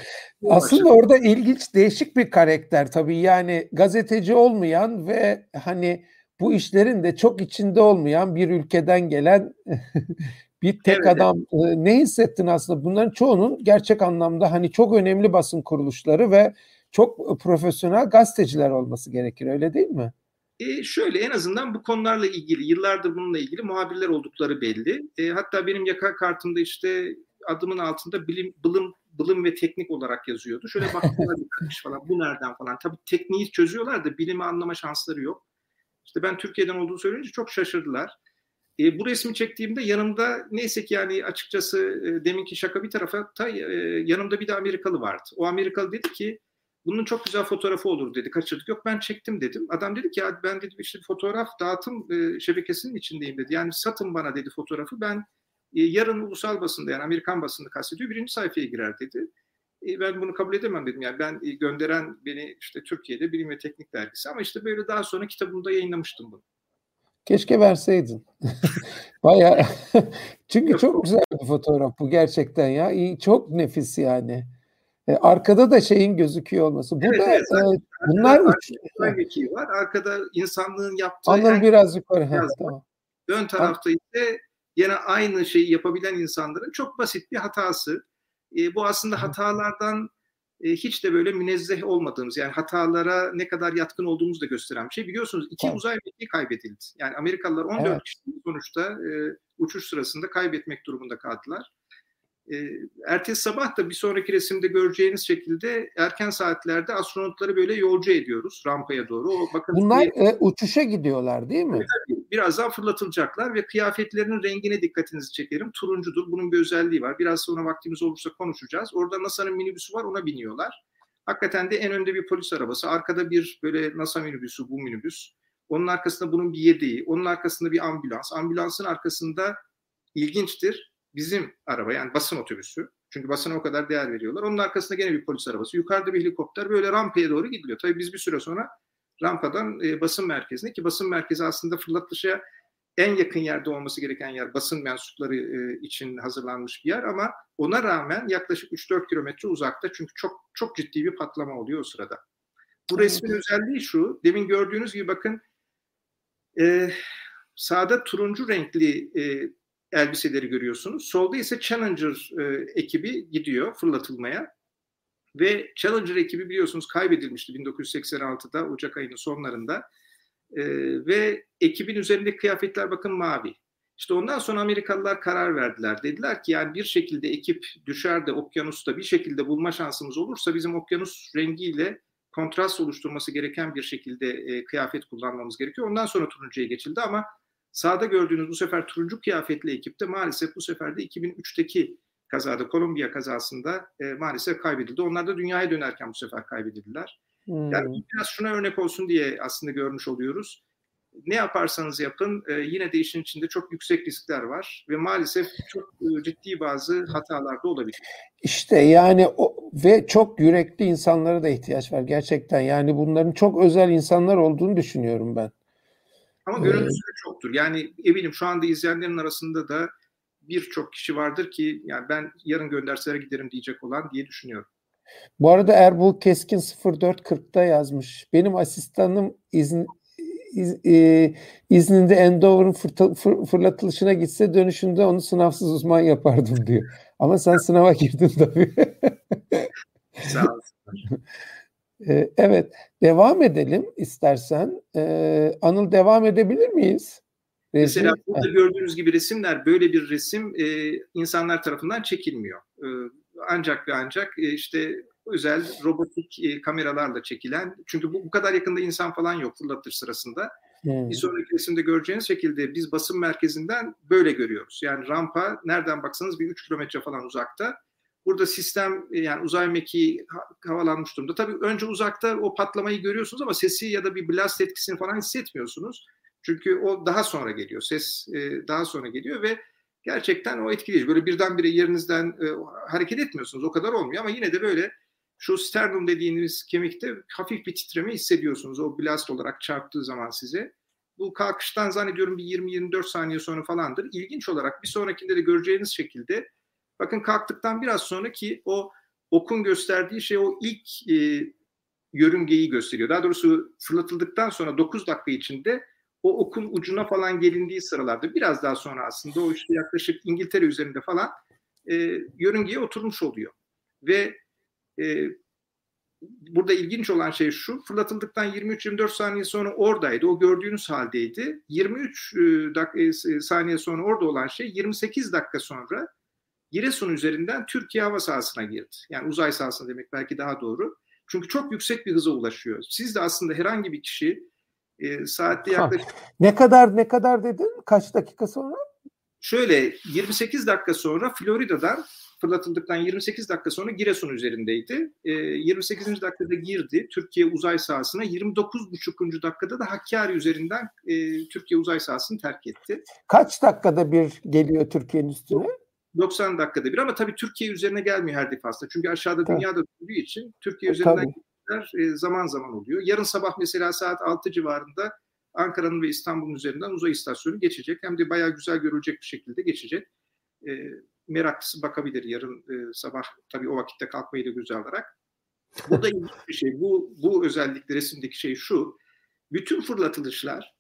Aslında orada ilginç değişik bir karakter tabii yani gazeteci olmayan ve hani bu işlerin de çok içinde olmayan bir ülkeden gelen <laughs> bir tek evet. adam ne hissettin aslında bunların çoğunun gerçek anlamda hani çok önemli basın kuruluşları ve çok profesyonel gazeteciler olması gerekir öyle değil mi? E şöyle en azından bu konularla ilgili yıllardır bununla ilgili muhabirler oldukları belli. E, hatta benim yaka kartımda işte adımın altında bilim, bilim, bilim ve teknik olarak yazıyordu. Şöyle <laughs> baktılar bir falan bu nereden falan. Tabii tekniği çözüyorlar da bilimi anlama şansları yok. İşte ben Türkiye'den olduğunu söyleyince çok şaşırdılar. E, bu resmi çektiğimde yanımda neyse ki yani açıkçası e, deminki şaka bir tarafa ta, e, yanımda bir de Amerikalı vardı. O Amerikalı dedi ki bunun çok güzel fotoğrafı olur dedi. Kaçırdık. Yok ben çektim dedim. Adam dedi ki ben dedi işte fotoğraf dağıtım e, şebekesinin içindeyim dedi. Yani satın bana dedi fotoğrafı. Ben e, yarın ulusal basında yani Amerikan basında kastediyor birinci sayfaya girer dedi. E, ben bunu kabul edemem dedim. Yani ben e, gönderen beni işte Türkiye'de Bilim ve Teknik Dergisi ama işte böyle daha sonra kitabımda yayınlamıştım bunu. Keşke verseydin. <laughs> Baya <laughs> çünkü çok güzel bir fotoğraf bu gerçekten ya. Çok nefis yani. E, arkada da şeyin gözüküyor olması. Bu evet, da evet, e, bunlar uç. var. Arkada insanlığın yaptığı Anladım biraz yukarı. Biraz tamam. Ön tarafta ise yine aynı şeyi yapabilen insanların çok basit bir hatası. E, bu aslında hatalardan hiç de böyle münezzeh olmadığımız yani hatalara ne kadar yatkın olduğumuzu da gösteren bir şey. Biliyorsunuz iki evet. uzay mekiği kaybedildi. Yani Amerikalılar 14 evet. kişi sonuçta e, uçuş sırasında kaybetmek durumunda kaldılar. E, ertesi sabah da bir sonraki resimde göreceğiniz şekilde erken saatlerde astronotları böyle yolcu ediyoruz rampaya doğru. O, bakın Bunlar diye, e, uçuşa gidiyorlar değil mi? Tabii, birazdan fırlatılacaklar ve kıyafetlerinin rengine dikkatinizi çekerim. Turuncudur. Bunun bir özelliği var. Biraz sonra vaktimiz olursa konuşacağız. Orada NASA'nın minibüsü var ona biniyorlar. Hakikaten de en önde bir polis arabası. Arkada bir böyle NASA minibüsü bu minibüs. Onun arkasında bunun bir yedeği. Onun arkasında bir ambulans. Ambulansın arkasında ilginçtir bizim araba yani basın otobüsü. Çünkü basına o kadar değer veriyorlar. Onun arkasında gene bir polis arabası. Yukarıda bir helikopter böyle rampaya doğru gidiliyor. Tabii biz bir süre sonra rampadan e, basın merkezine ki basın merkezi aslında fırlatışa en yakın yerde olması gereken yer basın mensupları e, için hazırlanmış bir yer ama ona rağmen yaklaşık 3-4 kilometre uzakta çünkü çok çok ciddi bir patlama oluyor o sırada. Bu resmin özelliği şu, demin gördüğünüz gibi bakın e, sağda turuncu renkli e, elbiseleri görüyorsunuz. Solda ise Challenger e, ekibi gidiyor fırlatılmaya. Ve Challenger ekibi biliyorsunuz kaybedilmişti 1986'da Ocak ayının sonlarında. E, ve ekibin üzerindeki kıyafetler bakın mavi. İşte ondan sonra Amerikalılar karar verdiler. Dediler ki yani bir şekilde ekip düşer de okyanusta bir şekilde bulma şansımız olursa bizim okyanus rengiyle kontrast oluşturması gereken bir şekilde e, kıyafet kullanmamız gerekiyor. Ondan sonra turuncuya geçildi ama Sağda gördüğünüz bu sefer turuncu kıyafetli ekipte maalesef bu sefer de 2003'teki kazada, Kolombiya kazasında e, maalesef kaybedildi. Onlar da dünyaya dönerken bu sefer kaybedildiler. Hmm. Yani biraz şuna örnek olsun diye aslında görmüş oluyoruz. Ne yaparsanız yapın e, yine de işin içinde çok yüksek riskler var ve maalesef çok e, ciddi bazı hatalar da olabilir. İşte yani o, ve çok yürekli insanlara da ihtiyaç var gerçekten. Yani bunların çok özel insanlar olduğunu düşünüyorum ben. Ama görüntüsü de çoktur. Yani eminim şu anda izleyenlerin arasında da birçok kişi vardır ki yani ben yarın gönderselere giderim diyecek olan diye düşünüyorum. Bu arada Erbul Keskin 0440'da yazmış. Benim asistanım izin, iz, e, izninde Endover'ın fır, fır, fırlatılışına gitse dönüşünde onu sınavsız uzman yapardım <laughs> diyor. Ama sen sınava girdin tabii. <laughs> Sağ olsun. <laughs> E, evet, devam edelim istersen. Ee, Anıl devam edebilir miyiz? Resim. Mesela burada gördüğünüz gibi resimler böyle bir resim e, insanlar tarafından çekilmiyor. E, ancak ve ancak e, işte özel robotik e, kameralarla çekilen çünkü bu, bu kadar yakında insan falan yok fırlatış sırasında. Hmm. Bir sonraki resimde göreceğiniz şekilde biz basın merkezinden böyle görüyoruz. Yani rampa nereden baksanız bir 3 kilometre falan uzakta. Burada sistem e, yani uzay mekiği havalanmış durumda. Tabii önce uzakta o patlamayı görüyorsunuz ama sesi ya da bir blast etkisini falan hissetmiyorsunuz. Çünkü o daha sonra geliyor. Ses e, daha sonra geliyor ve gerçekten o etkileyici. Böyle birdenbire yerinizden e, hareket etmiyorsunuz. O kadar olmuyor ama yine de böyle şu sternum dediğiniz kemikte hafif bir titreme hissediyorsunuz. O blast olarak çarptığı zaman size. Bu kalkıştan zannediyorum bir 20-24 saniye sonra falandır. İlginç olarak bir sonrakinde de göreceğiniz şekilde bakın kalktıktan biraz sonraki o okun gösterdiği şey o ilk e, yörüngeyi gösteriyor. Daha doğrusu fırlatıldıktan sonra 9 dakika içinde o okun ucuna falan gelindiği sıralarda biraz daha sonra aslında o işte yaklaşık İngiltere üzerinde falan e, yörüngeye oturmuş oluyor. Ve e, burada ilginç olan şey şu, fırlatıldıktan 23-24 saniye sonra oradaydı, o gördüğünüz haldeydi. 23 e, e, saniye sonra orada olan şey 28 dakika sonra Giresun üzerinden Türkiye hava sahasına girdi. Yani uzay sahasına demek belki daha doğru. Çünkü çok yüksek bir hıza ulaşıyor. Siz de aslında herhangi bir kişi e, saatte yaklaşık... Ne kadar ne kadar dedin? Kaç dakika sonra? Şöyle 28 dakika sonra Florida'dan fırlatıldıktan 28 dakika sonra Giresun üzerindeydi. E, 28. dakikada girdi Türkiye uzay sahasına. 29,5. dakikada da Hakkari üzerinden e, Türkiye uzay sahasını terk etti. Kaç dakikada bir geliyor Türkiye'nin üstüne? 90 dakikada bir ama tabii Türkiye üzerine gelmiyor her defasında. Çünkü aşağıda tabii. dünyada döndüğü için Türkiye üzerinden e, zaman zaman oluyor. Yarın sabah mesela saat 6 civarında Ankara'nın ve İstanbul'un üzerinden uzay istasyonu geçecek. Hem de bayağı güzel görülecek bir şekilde geçecek. E, meraklısı bakabilir yarın e, sabah tabii o vakitte kalkmayı da göze alarak. Bu da ilginç bir şey. Bu, bu özellikle resimdeki şey şu. Bütün fırlatılışlar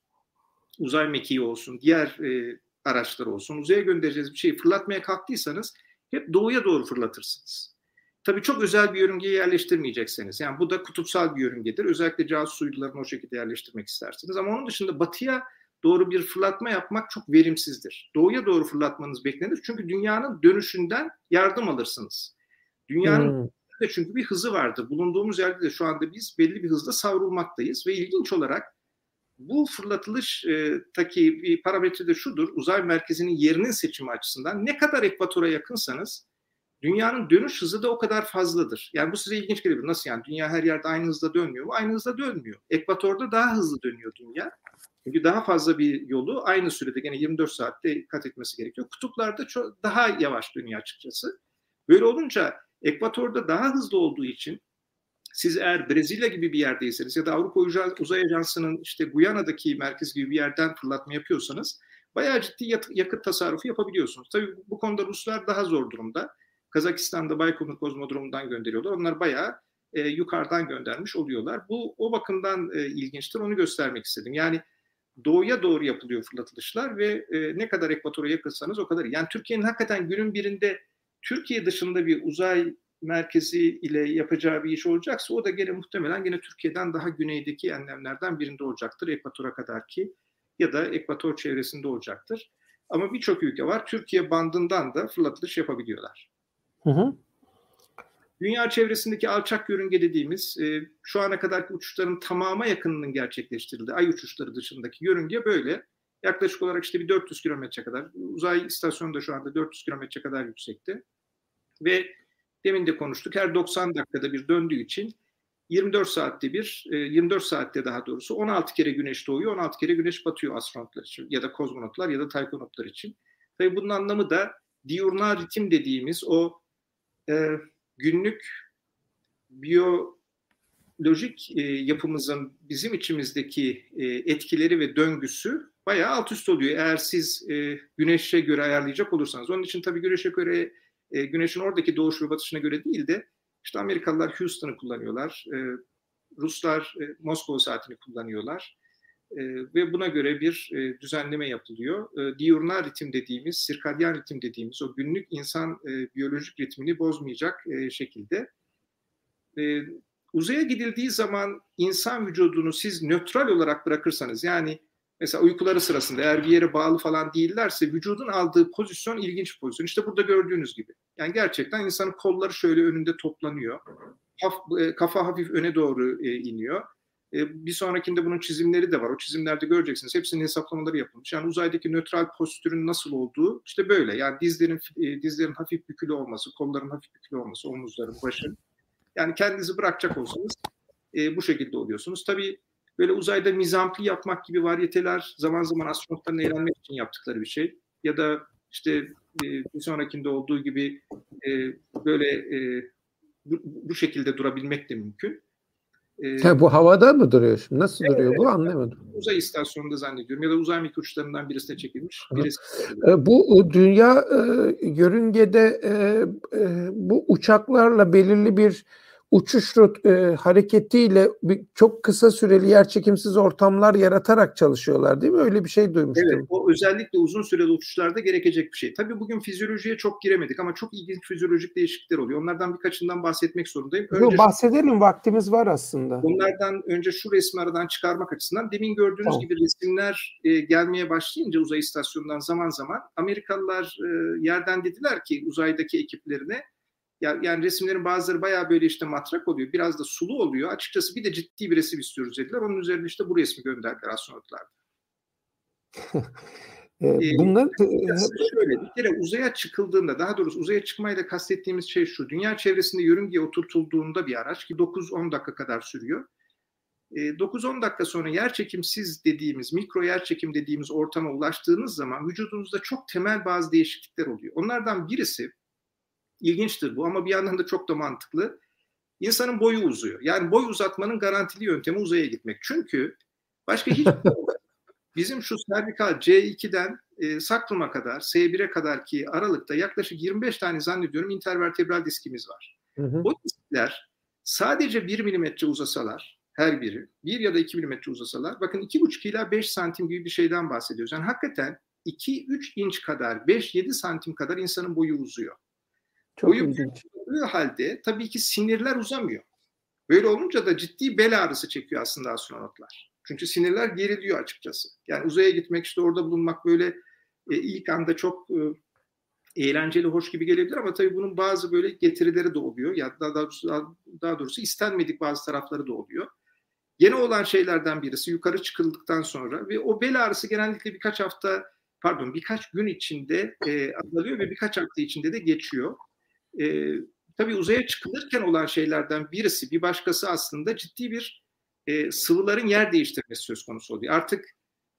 uzay mekiği olsun, diğer e, araçlar olsun, uzaya göndereceğiz bir şeyi fırlatmaya kalktıysanız hep doğuya doğru fırlatırsınız. Tabii çok özel bir yörüngeye yerleştirmeyecekseniz. Yani bu da kutupsal bir yörüngedir. Özellikle casus uydularını o şekilde yerleştirmek istersiniz. Ama onun dışında batıya doğru bir fırlatma yapmak çok verimsizdir. Doğuya doğru fırlatmanız beklenir. Çünkü dünyanın dönüşünden yardım alırsınız. Dünyanın hmm. de çünkü bir hızı vardır. Bulunduğumuz yerde de şu anda biz belli bir hızda savrulmaktayız ve ilginç olarak bu fırlatılıştaki bir parametre de şudur. Uzay merkezinin yerinin seçimi açısından ne kadar ekvatora yakınsanız dünyanın dönüş hızı da o kadar fazladır. Yani bu size ilginç gelebilir. Nasıl yani? Dünya her yerde aynı hızda dönmüyor mu? Aynı hızda dönmüyor. Ekvatorda daha hızlı dönüyor dünya. Çünkü daha fazla bir yolu aynı sürede gene 24 saatte kat etmesi gerekiyor. Kutuplarda çok daha yavaş dönüyor açıkçası. Böyle olunca ekvatorda daha hızlı olduğu için siz eğer Brezilya gibi bir yerdeyseniz ya da Avrupa Uzay Ajansı'nın işte Guyana'daki merkez gibi bir yerden fırlatma yapıyorsanız bayağı ciddi yakıt tasarrufu yapabiliyorsunuz. Tabii bu konuda Ruslar daha zor durumda. Kazakistan'da Baykonur Kozmodromu'ndan gönderiyorlar. Onlar bayağı e, yukarıdan göndermiş oluyorlar. Bu o bakımdan e, ilginçtir. Onu göstermek istedim. Yani doğuya doğru yapılıyor fırlatılışlar ve e, ne kadar ekvatora yakınsanız o kadar. Yani Türkiye'nin hakikaten günün birinde Türkiye dışında bir uzay merkezi ile yapacağı bir iş olacaksa o da gene muhtemelen gene Türkiye'den daha güneydeki enlemlerden birinde olacaktır ekvatora kadar ki ya da ekvator çevresinde olacaktır. Ama birçok ülke var. Türkiye bandından da fırlatılış yapabiliyorlar. Hı hı. Dünya çevresindeki alçak yörünge dediğimiz e, şu ana kadarki uçuşların tamama yakınının gerçekleştirildiği ay uçuşları dışındaki yörünge böyle. Yaklaşık olarak işte bir 400 kilometre kadar. Uzay istasyonu da şu anda 400 kilometre kadar yüksekte. Ve demin de konuştuk her 90 dakikada bir döndüğü için 24 saatte bir, 24 e, saatte daha doğrusu 16 kere güneş doğuyor, 16 kere güneş batıyor astronotlar için ya da kozmonotlar ya da taykonotlar için. Tabii bunun anlamı da diurnal ritim dediğimiz o e, günlük biyolojik e, yapımızın bizim içimizdeki e, etkileri ve döngüsü bayağı alt üst oluyor. Eğer siz e, güneşe göre ayarlayacak olursanız. Onun için tabii güneşe göre e, güneşin oradaki doğuş ve batışına göre değil de İşte Amerikalılar Houston'ı kullanıyorlar. E, Ruslar e, Moskova saatini kullanıyorlar. Ve buna göre bir e, düzenleme yapılıyor. E, diurnal ritim dediğimiz, sirkadyen ritim dediğimiz o günlük insan e, biyolojik ritmini bozmayacak e, şekilde. E, uzaya gidildiği zaman insan vücudunu siz nötral olarak bırakırsanız yani mesela uykuları sırasında eğer bir yere bağlı falan değillerse vücudun aldığı pozisyon ilginç bir pozisyon. İşte burada gördüğünüz gibi. Yani gerçekten insanın kolları şöyle önünde toplanıyor. Kafa hafif öne doğru iniyor. E, bir sonrakinde bunun çizimleri de var. O çizimlerde göreceksiniz. Hepsinin hesaplamaları yapılmış. Yani uzaydaki nötral postürün nasıl olduğu işte böyle. Yani dizlerin e, dizlerin hafif bükülü olması, kolların hafif bükülü olması, omuzların, başın. Yani kendinizi bırakacak olsanız e, bu şekilde oluyorsunuz. Tabii böyle uzayda mizampli yapmak gibi varyeteler zaman zaman astronotların eğlenmek için yaptıkları bir şey. Ya da işte bir sonrakinde olduğu gibi böyle bu şekilde durabilmek de mümkün. Ee, ha, bu havada mı duruyor şimdi? Nasıl evet, duruyor bu anlamadım. Uzay istasyonunda zannediyorum ya da uzay mikroçlarından birisine çekilmiş. Birisi e, bu dünya e, yörüngede e, e, bu uçaklarla belirli bir uçuş rot, e, hareketiyle bir, çok kısa süreli yerçekimsiz ortamlar yaratarak çalışıyorlar değil mi? Öyle bir şey duymuştum. Evet, o özellikle uzun süreli uçuşlarda gerekecek bir şey. Tabii bugün fizyolojiye çok giremedik ama çok ilginç fizyolojik değişiklikler oluyor. Onlardan birkaçından bahsetmek zorundayım. Önce Yo, bahsedelim, vaktimiz var aslında. Onlardan önce şu resmi aradan çıkarmak açısından demin gördüğünüz tamam. gibi resimler e, gelmeye başlayınca uzay istasyonundan zaman zaman Amerikalılar e, yerden dediler ki uzaydaki ekiplerine yani resimlerin bazıları bayağı böyle işte matrak oluyor. Biraz da sulu oluyor. Açıkçası bir de ciddi bir resim istiyoruz dediler. Onun üzerine işte bu resmi gönderdiler astronotlar. <laughs> Ee, bunlar şöyle bir kere uzaya çıkıldığında daha doğrusu uzaya çıkmayla kastettiğimiz şey şu. Dünya çevresinde yörüngeye oturtulduğunda bir araç ki 9-10 dakika kadar sürüyor. 9-10 dakika sonra yer çekimsiz dediğimiz, mikro yer çekim dediğimiz ortama ulaştığınız zaman vücudunuzda çok temel bazı değişiklikler oluyor. Onlardan birisi İlginçtir bu ama bir yandan da çok da mantıklı. İnsanın boyu uzuyor. Yani boy uzatmanın garantili yöntemi uzaya gitmek. Çünkü başka hiç <laughs> bizim şu servikal C2'den e, sakruma kadar, S1'e kadar ki aralıkta yaklaşık 25 tane zannediyorum intervertebral diskimiz var. Hı hı. Bu diskler sadece 1 milimetre uzasalar, her biri, 1 ya da 2 milimetre uzasalar, bakın 2,5 ila 5 santim gibi bir şeyden bahsediyoruz. Yani hakikaten 2-3 inç kadar, 5-7 santim kadar insanın boyu uzuyor. Çok Boyu ilginç. halde tabii ki sinirler uzamıyor. Böyle olunca da ciddi bel ağrısı çekiyor aslında astronotlar. Çünkü sinirler geriliyor açıkçası. Yani uzaya gitmek işte orada bulunmak böyle e, ilk anda çok e, eğlenceli, hoş gibi gelebilir ama tabii bunun bazı böyle getirileri de oluyor. Ya daha doğrusu, daha doğrusu istenmedik bazı tarafları da oluyor. Yeni olan şeylerden birisi yukarı çıkıldıktan sonra ve o bel ağrısı genellikle birkaç hafta pardon birkaç gün içinde e, azalıyor ve birkaç hafta içinde de geçiyor. E, tabii uzaya çıkılırken olan şeylerden birisi, bir başkası aslında ciddi bir e, sıvıların yer değiştirmesi söz konusu oluyor. Artık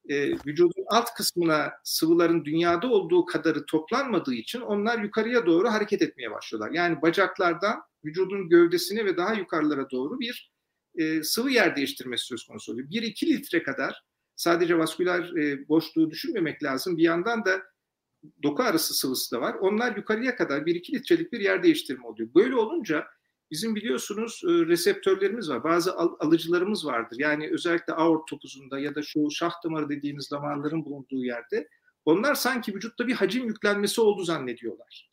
e, vücudun alt kısmına sıvıların dünyada olduğu kadarı toplanmadığı için onlar yukarıya doğru hareket etmeye başlıyorlar. Yani bacaklardan vücudun gövdesine ve daha yukarılara doğru bir e, sıvı yer değiştirmesi söz konusu oluyor. 1-2 litre kadar sadece vasküler e, boşluğu düşünmemek lazım. Bir yandan da doku arası sıvısı da var. Onlar yukarıya kadar 1-2 litrelik bir yer değiştirme oluyor. Böyle olunca bizim biliyorsunuz e, reseptörlerimiz var. Bazı al- alıcılarımız vardır. Yani özellikle aort topuzunda ya da şu şah damarı dediğimiz damarların bulunduğu yerde onlar sanki vücutta bir hacim yüklenmesi oldu zannediyorlar.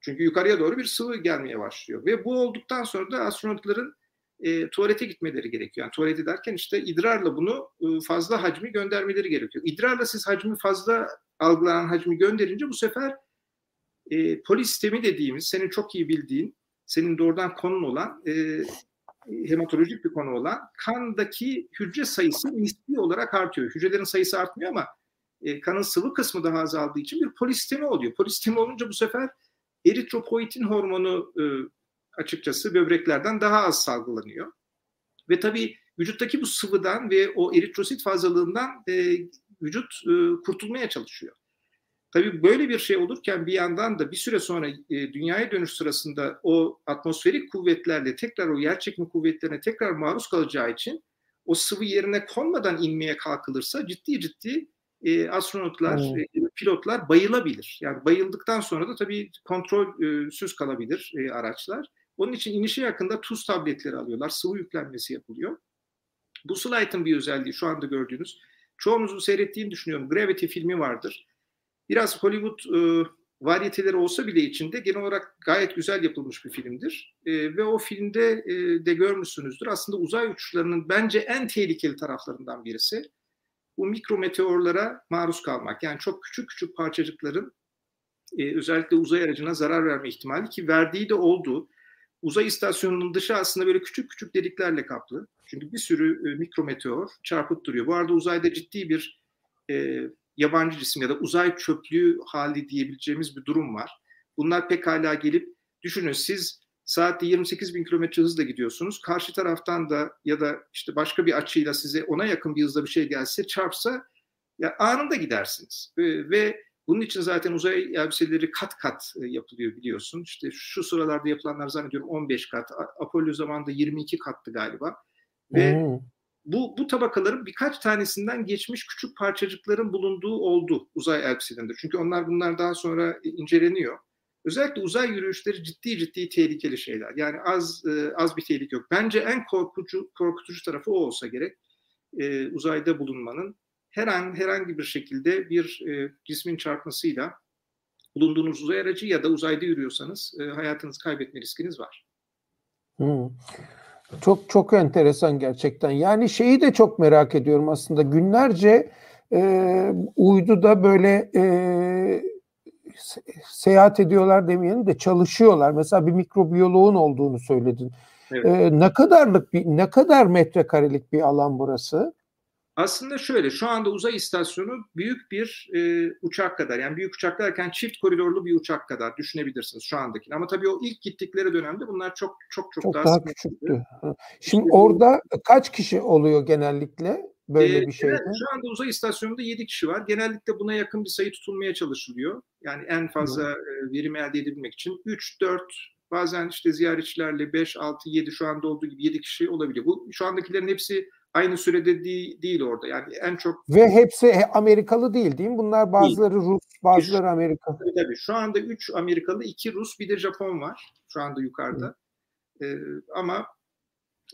Çünkü yukarıya doğru bir sıvı gelmeye başlıyor. Ve bu olduktan sonra da astronotların e, tuvalete gitmeleri gerekiyor. Yani tuvalete derken işte idrarla bunu e, fazla hacmi göndermeleri gerekiyor. İdrarla siz hacmi fazla algılanan hacmi gönderince bu sefer e, polisistemi dediğimiz senin çok iyi bildiğin, senin doğrudan konun olan e, hematolojik bir konu olan kandaki hücre sayısı nispi olarak artıyor. Hücrelerin sayısı artmıyor ama e, kanın sıvı kısmı daha azaldığı için bir polisistemi oluyor. Polisistemi olunca bu sefer eritropoietin hormonu e, açıkçası böbreklerden daha az salgılanıyor. Ve tabii vücuttaki bu sıvıdan ve o eritrosit fazlalığından e, vücut e, kurtulmaya çalışıyor. Tabii böyle bir şey olurken bir yandan da bir süre sonra e, dünyaya dönüş sırasında o atmosferik kuvvetlerle tekrar o yer çekimi kuvvetlerine tekrar maruz kalacağı için o sıvı yerine konmadan inmeye kalkılırsa ciddi ciddi e, astronotlar, hmm. e, pilotlar bayılabilir. Yani bayıldıktan sonra da tabii kontrolsüz kalabilir e, araçlar. Onun için inişe yakında tuz tabletleri alıyorlar. Sıvı yüklenmesi yapılıyor. Bu slide'ın bir özelliği şu anda gördüğünüz. Çoğunuzun seyrettiğini düşünüyorum. Gravity filmi vardır. Biraz Hollywood e, varyeteleri olsa bile içinde genel olarak gayet güzel yapılmış bir filmdir. E, ve o filmde e, de görmüşsünüzdür. Aslında uzay uçuşlarının bence en tehlikeli taraflarından birisi bu mikro meteorlara maruz kalmak. Yani çok küçük küçük parçacıkların e, özellikle uzay aracına zarar verme ihtimali ki verdiği de oldu. Uzay istasyonunun dışı aslında böyle küçük küçük deliklerle kaplı. Çünkü bir sürü e, mikrometeor çarpıp duruyor. Bu arada uzayda ciddi bir e, yabancı cisim ya da uzay çöplüğü hali diyebileceğimiz bir durum var. Bunlar pekala gelip düşünün siz saatte 28 bin kilometre hızla gidiyorsunuz. Karşı taraftan da ya da işte başka bir açıyla size ona yakın bir hızla bir şey gelse çarpsa ya anında gidersiniz. Ve, ve bunun için zaten uzay elbiseleri kat kat e, yapılıyor biliyorsun. İşte şu sıralarda yapılanlar zannediyorum 15 kat. Apollo zamanında 22 kattı galiba. Ve hmm. bu, bu tabakaların birkaç tanesinden geçmiş küçük parçacıkların bulunduğu oldu uzay elbiselerinde. Çünkü onlar bunlar daha sonra inceleniyor. Özellikle uzay yürüyüşleri ciddi ciddi tehlikeli şeyler. Yani az e, az bir tehlike yok. Bence en korkutucu korkutucu tarafı o olsa gerek. E, uzayda bulunmanın her an herhangi bir şekilde bir e, cismin çarpmasıyla bulunduğunuz uzay aracı ya da uzayda yürüyorsanız e, hayatınızı kaybetme riskiniz var. Hmm. Çok çok enteresan gerçekten. Yani şeyi de çok merak ediyorum aslında. Günlerce e, uyduda böyle e, seyahat ediyorlar demeyelim de çalışıyorlar. Mesela bir mikrobiyoloğun olduğunu söyledin. Evet. E, ne kadarlık bir ne kadar metrekarelik bir alan burası? Aslında şöyle şu anda uzay istasyonu büyük bir e, uçak kadar yani büyük uçak derken çift koridorlu bir uçak kadar düşünebilirsiniz şu andaki. Ama tabii o ilk gittikleri dönemde bunlar çok çok çok, çok daha, daha küçüktü. Şimdi işte, orada kaç kişi oluyor genellikle böyle e, bir şeyde? Şu anda uzay istasyonunda 7 kişi var. Genellikle buna yakın bir sayı tutulmaya çalışılıyor. Yani en fazla Hı. E, verim elde edebilmek için 3 4 bazen işte ziyaretçilerle 5 6 7 şu anda olduğu gibi 7 kişi olabiliyor. Bu şu andakilerin hepsi aynı sürede değil, değil orada. Yani en çok ve hepsi Amerikalı değil değil mi? Bunlar bazıları değil. Rus, bazıları şu, Amerika. Tabii, tabii. Şu anda 3 Amerikalı, 2 Rus, bir de Japon var şu anda yukarıda. Ee, ama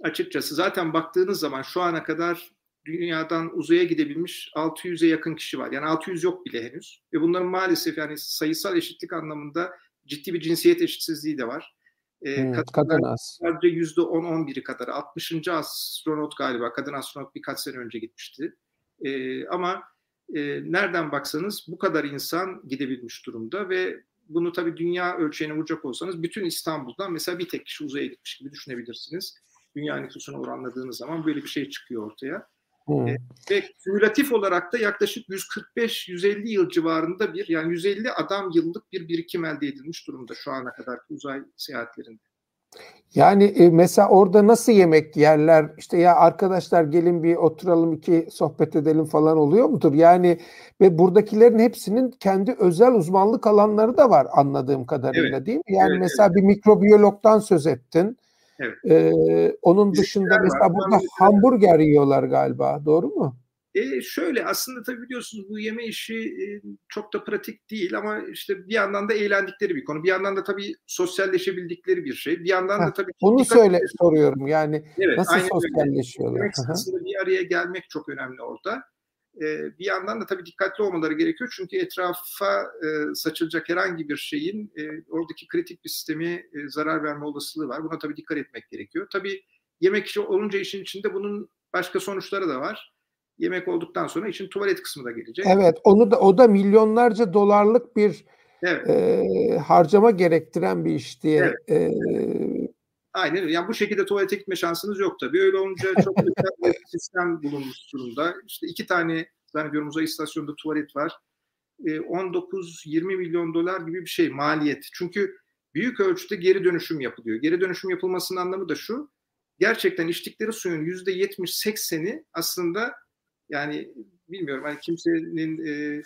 açıkçası zaten baktığınız zaman şu ana kadar dünyadan uzaya gidebilmiş 600'e yakın kişi var. Yani 600 yok bile henüz. Ve bunların maalesef yani sayısal eşitlik anlamında ciddi bir cinsiyet eşitsizliği de var. E, hmm, kadın az. Sadece yüzde 10-11'i kadar. 60. astronot galiba. Kadın astronot birkaç sene önce gitmişti. E, ama e, nereden baksanız bu kadar insan gidebilmiş durumda ve bunu tabii dünya ölçeğine vuracak olsanız bütün İstanbul'dan mesela bir tek kişi uzaya gitmiş gibi düşünebilirsiniz. Dünya nüfusuna oranladığınız zaman böyle bir şey çıkıyor ortaya. Hmm. E, ve kümülatif olarak da yaklaşık 145-150 yıl civarında bir yani 150 adam yıllık bir birikim elde edilmiş durumda şu ana kadar uzay seyahatlerinde. Yani e, mesela orada nasıl yemek yerler işte ya arkadaşlar gelin bir oturalım iki sohbet edelim falan oluyor mudur? Yani ve buradakilerin hepsinin kendi özel uzmanlık alanları da var anladığım kadarıyla evet. değil mi? Yani evet, mesela evet. bir mikrobiyologdan söz ettin. Evet. Ee, onun dışında mesela var. burada hamburger yiyorlar galiba. Doğru mu? E şöyle aslında tabii biliyorsunuz bu yeme işi e, çok da pratik değil ama işte bir yandan da eğlendikleri bir konu. Bir yandan da tabii sosyalleşebildikleri bir şey. Bir yandan da tabii onu söyle soruyorum yani evet, nasıl sosyalleşiyorlar? Sırasında bir araya gelmek çok önemli orada. E, bir yandan da tabii dikkatli olmaları gerekiyor çünkü etrafa e, saçılacak herhangi bir şeyin e, oradaki kritik bir sistemi e, zarar verme olasılığı var. Buna tabii dikkat etmek gerekiyor. Tabii yemek olunca işin içinde bunun başka sonuçları da var. Yemek olduktan sonra için tuvalet kısmı da gelecek. Evet, onu da o da milyonlarca dolarlık bir evet. e, harcama gerektiren bir iş diye evet. e, Aynen Yani bu şekilde tuvalete gitme şansınız yok tabii. Öyle olunca çok bir <laughs> sistem bulunmuş durumda. İşte iki tane zannediyorum uzay istasyonunda tuvalet var. 19-20 e, milyon dolar gibi bir şey maliyet. Çünkü büyük ölçüde geri dönüşüm yapılıyor. Geri dönüşüm yapılmasının anlamı da şu. Gerçekten içtikleri suyun %70-80'i aslında yani bilmiyorum hani kimsenin e,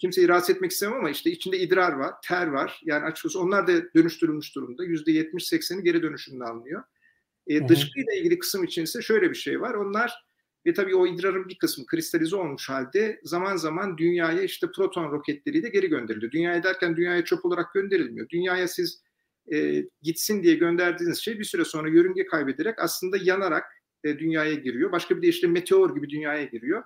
kimseyi rahatsız etmek istemem ama işte içinde idrar var, ter var. Yani açıkçası onlar da dönüştürülmüş durumda. Yüzde 70-80'i geri dönüşümle alınıyor. E, dışkıyla ilgili kısım için ise şöyle bir şey var. Onlar ve tabii o idrarın bir kısmı kristalize olmuş halde zaman zaman dünyaya işte proton roketleriyle geri gönderiliyor. Dünyaya derken dünyaya çöp olarak gönderilmiyor. Dünyaya siz e, gitsin diye gönderdiğiniz şey bir süre sonra yörünge kaybederek aslında yanarak e, dünyaya giriyor. Başka bir deyişle meteor gibi dünyaya giriyor.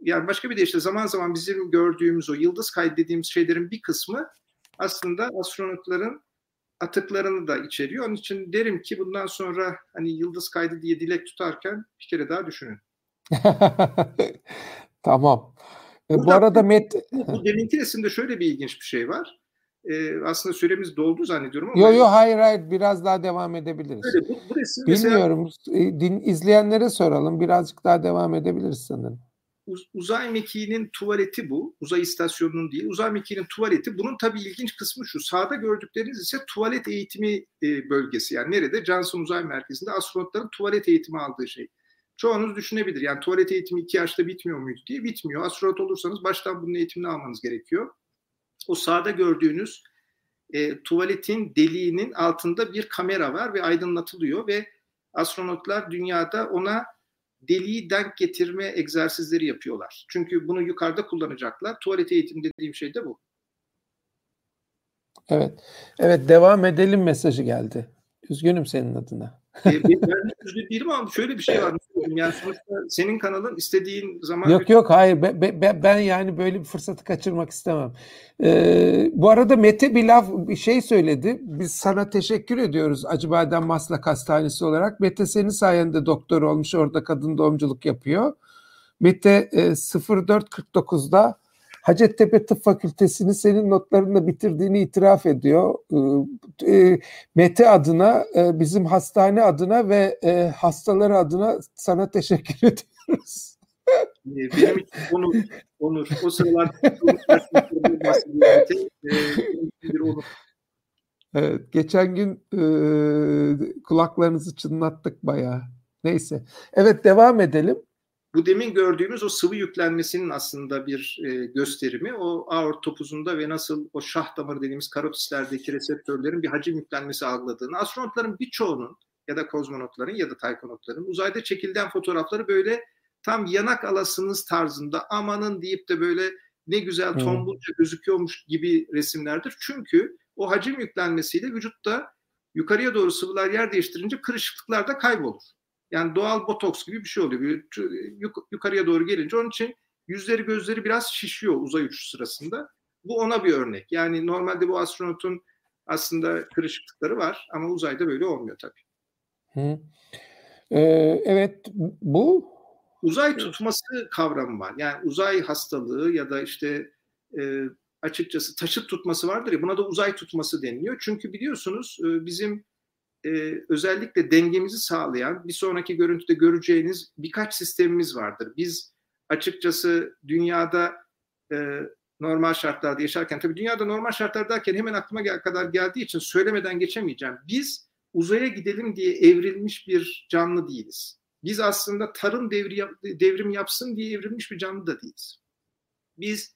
Yani başka bir deyişle zaman zaman bizim gördüğümüz o yıldız kaydı dediğimiz şeylerin bir kısmı aslında astronotların atıklarını da içeriyor. Onun için derim ki bundan sonra hani yıldız kaydı diye dilek tutarken bir kere daha düşünün. <laughs> tamam. E, bu arada Met... Bu, bu deminki resimde şöyle bir ilginç bir şey var. Ee, aslında süremiz doldu zannediyorum ama... Yok yok hayır hayır biraz daha devam edebiliriz. Öyle, bu, bu resim Bilmiyorum. Mesela... Din, izleyenlere soralım. Birazcık daha devam edebiliriz sanırım uzay mekiğinin tuvaleti bu. Uzay istasyonunun değil. Uzay mekiğinin tuvaleti. Bunun tabii ilginç kısmı şu. Sağda gördükleriniz ise tuvalet eğitimi e, bölgesi. Yani nerede? Johnson Uzay Merkezi'nde astronotların tuvalet eğitimi aldığı şey. Çoğunuz düşünebilir. Yani tuvalet eğitimi iki yaşta bitmiyor muydu diye. Bitmiyor. Astronot olursanız baştan bunun eğitimini almanız gerekiyor. O sağda gördüğünüz e, tuvaletin deliğinin altında bir kamera var ve aydınlatılıyor ve astronotlar dünyada ona deliği denk getirme egzersizleri yapıyorlar. Çünkü bunu yukarıda kullanacaklar. Tuvalet eğitim dediğim şey de bu. Evet. Evet devam edelim mesajı geldi. Üzgünüm senin adına. E, ben üzgün değilim ama şöyle bir şey var. Yani sonuçta senin kanalın istediğin zaman... Yok yok hayır ben, ben, ben yani böyle bir fırsatı kaçırmak istemem. Ee, bu arada Mete bir laf bir şey söyledi. Biz sana teşekkür ediyoruz Acıbadem Maslak Hastanesi olarak. Mete senin sayende doktor olmuş orada kadın doğumculuk yapıyor. Mete e, 0449'da Hacettepe Tıp Fakültesini senin notlarınla bitirdiğini itiraf ediyor. Ee, e, Mete adına, e, bizim hastane adına ve e, hastaları adına sana teşekkür <laughs> ediyoruz. Benim için onur, onur. O sıralar bir <laughs> onur. Evet, geçen gün e, kulaklarınızı çınlattık bayağı. Neyse. Evet devam edelim. Bu demin gördüğümüz o sıvı yüklenmesinin aslında bir e, gösterimi. O aort topuzunda ve nasıl o şah damarı dediğimiz karotislerdeki reseptörlerin bir hacim yüklenmesi algıladığını. Astronotların birçoğunun ya da kozmonotların ya da taykonotların uzayda çekilden fotoğrafları böyle tam yanak alasınız tarzında amanın deyip de böyle ne güzel tombulca gözüküyormuş gibi resimlerdir. Çünkü o hacim yüklenmesiyle vücutta yukarıya doğru sıvılar yer değiştirince kırışıklıklar da kaybolur. Yani doğal botoks gibi bir şey oluyor. Böyle yukarıya doğru gelince onun için yüzleri gözleri biraz şişiyor uzay uçuş sırasında. Bu ona bir örnek. Yani normalde bu astronotun aslında kırışıklıkları var ama uzayda böyle olmuyor tabii. Hı. Ee, evet bu uzay tutması kavramı var. Yani uzay hastalığı ya da işte e, açıkçası taşıt tutması vardır ya buna da uzay tutması deniliyor. Çünkü biliyorsunuz e, bizim e, özellikle dengemizi sağlayan bir sonraki görüntüde göreceğiniz birkaç sistemimiz vardır. Biz açıkçası dünyada e, normal şartlarda yaşarken tabii dünyada normal şartlar derken hemen aklıma gel kadar geldiği için söylemeden geçemeyeceğim. Biz uzaya gidelim diye evrilmiş bir canlı değiliz. Biz aslında tarım devri, devrim yapsın diye evrilmiş bir canlı da değiliz. Biz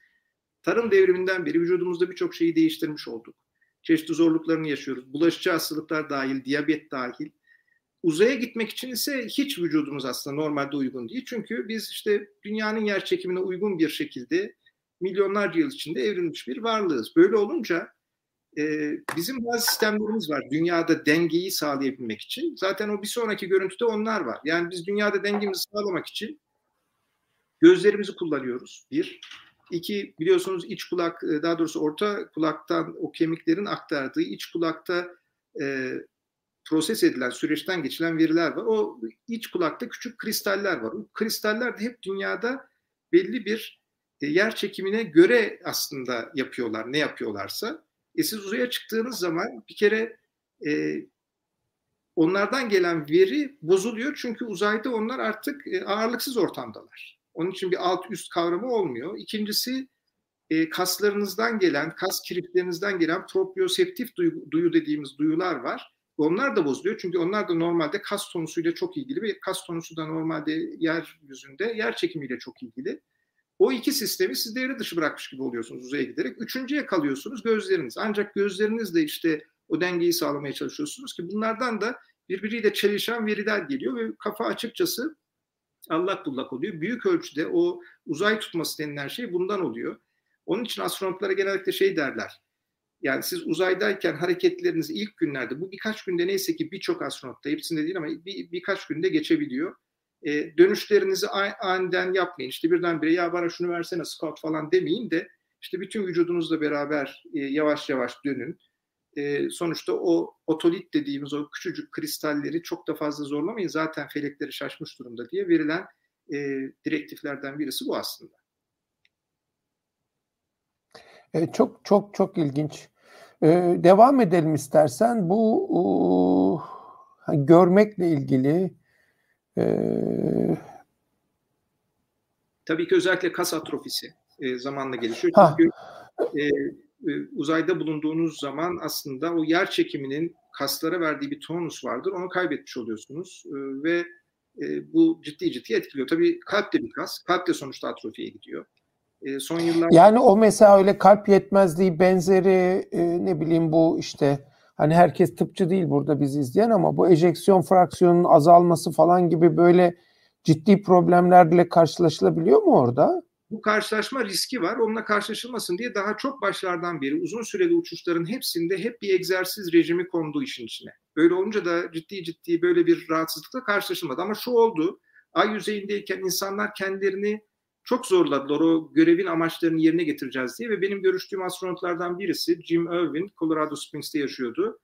tarım devriminden beri vücudumuzda birçok şeyi değiştirmiş olduk çeşitli zorluklarını yaşıyoruz. Bulaşıcı hastalıklar dahil, diyabet dahil. Uzaya gitmek için ise hiç vücudumuz aslında normalde uygun değil. Çünkü biz işte dünyanın yer çekimine uygun bir şekilde milyonlarca yıl içinde evrilmiş bir varlığız. Böyle olunca e, bizim bazı sistemlerimiz var dünyada dengeyi sağlayabilmek için. Zaten o bir sonraki görüntüde onlar var. Yani biz dünyada dengemizi sağlamak için gözlerimizi kullanıyoruz. Bir. İki biliyorsunuz iç kulak e, daha doğrusu orta kulaktan o kemiklerin aktardığı iç kulakta e, proses edilen süreçten geçilen veriler var. O iç kulakta küçük kristaller var. O kristaller de hep dünyada belli bir e, yer çekimine göre aslında yapıyorlar ne yapıyorlarsa. E siz uzaya çıktığınız zaman bir kere e, onlardan gelen veri bozuluyor çünkü uzayda onlar artık e, ağırlıksız ortamdalar. Onun için bir alt üst kavramı olmuyor. İkincisi e, kaslarınızdan gelen, kas kiriklerinizden gelen proprioseptif duyu, duyu dediğimiz duyular var. Onlar da bozuluyor çünkü onlar da normalde kas tonusuyla çok ilgili ve kas tonusu da normalde yeryüzünde yer çekimiyle çok ilgili. O iki sistemi siz devre dışı bırakmış gibi oluyorsunuz uzaya giderek. Üçüncüye kalıyorsunuz gözleriniz. Ancak gözlerinizle işte o dengeyi sağlamaya çalışıyorsunuz ki bunlardan da birbiriyle çelişen veriler geliyor ve kafa açıkçası allak bullak oluyor. Büyük ölçüde o uzay tutması denilen şey bundan oluyor. Onun için astronotlara genellikle şey derler. Yani siz uzaydayken hareketleriniz ilk günlerde, bu birkaç günde neyse ki birçok astronotta, hepsinde değil ama bir, birkaç günde geçebiliyor. E, dönüşlerinizi aniden yapmayın. İşte birdenbire ya bana şunu versene scout falan demeyin de işte bütün vücudunuzla beraber e, yavaş yavaş dönün. E, sonuçta o otolit dediğimiz o küçücük kristalleri çok da fazla zorlamayın. Zaten felekleri şaşmış durumda diye verilen e, direktiflerden birisi bu aslında. E, çok çok çok ilginç. E, devam edelim istersen. Bu e, görmekle ilgili e, tabii ki özellikle kas atrofisi e, zamanla gelişiyor. Çünkü e, uzayda bulunduğunuz zaman aslında o yer çekiminin kaslara verdiği bir tonus vardır. Onu kaybetmiş oluyorsunuz e, ve e, bu ciddi ciddi etkiliyor. Tabii kalp de bir kas. Kalp de sonuçta atrofiye gidiyor. E, son yıllar Yani o mesela öyle kalp yetmezliği benzeri e, ne bileyim bu işte hani herkes tıpçı değil burada bizi izleyen ama bu ejeksiyon fraksiyonunun azalması falan gibi böyle ciddi problemlerle karşılaşılabiliyor mu orada? Bu karşılaşma riski var. Onunla karşılaşılmasın diye daha çok başlardan beri uzun süreli uçuşların hepsinde hep bir egzersiz rejimi kondu işin içine. Böyle olunca da ciddi ciddi böyle bir rahatsızlıkla karşılaşılmadı. Ama şu oldu. Ay yüzeyindeyken insanlar kendilerini çok zorladılar o görevin amaçlarını yerine getireceğiz diye ve benim görüştüğüm astronotlardan birisi Jim Irwin, Colorado Springs'te yaşıyordu.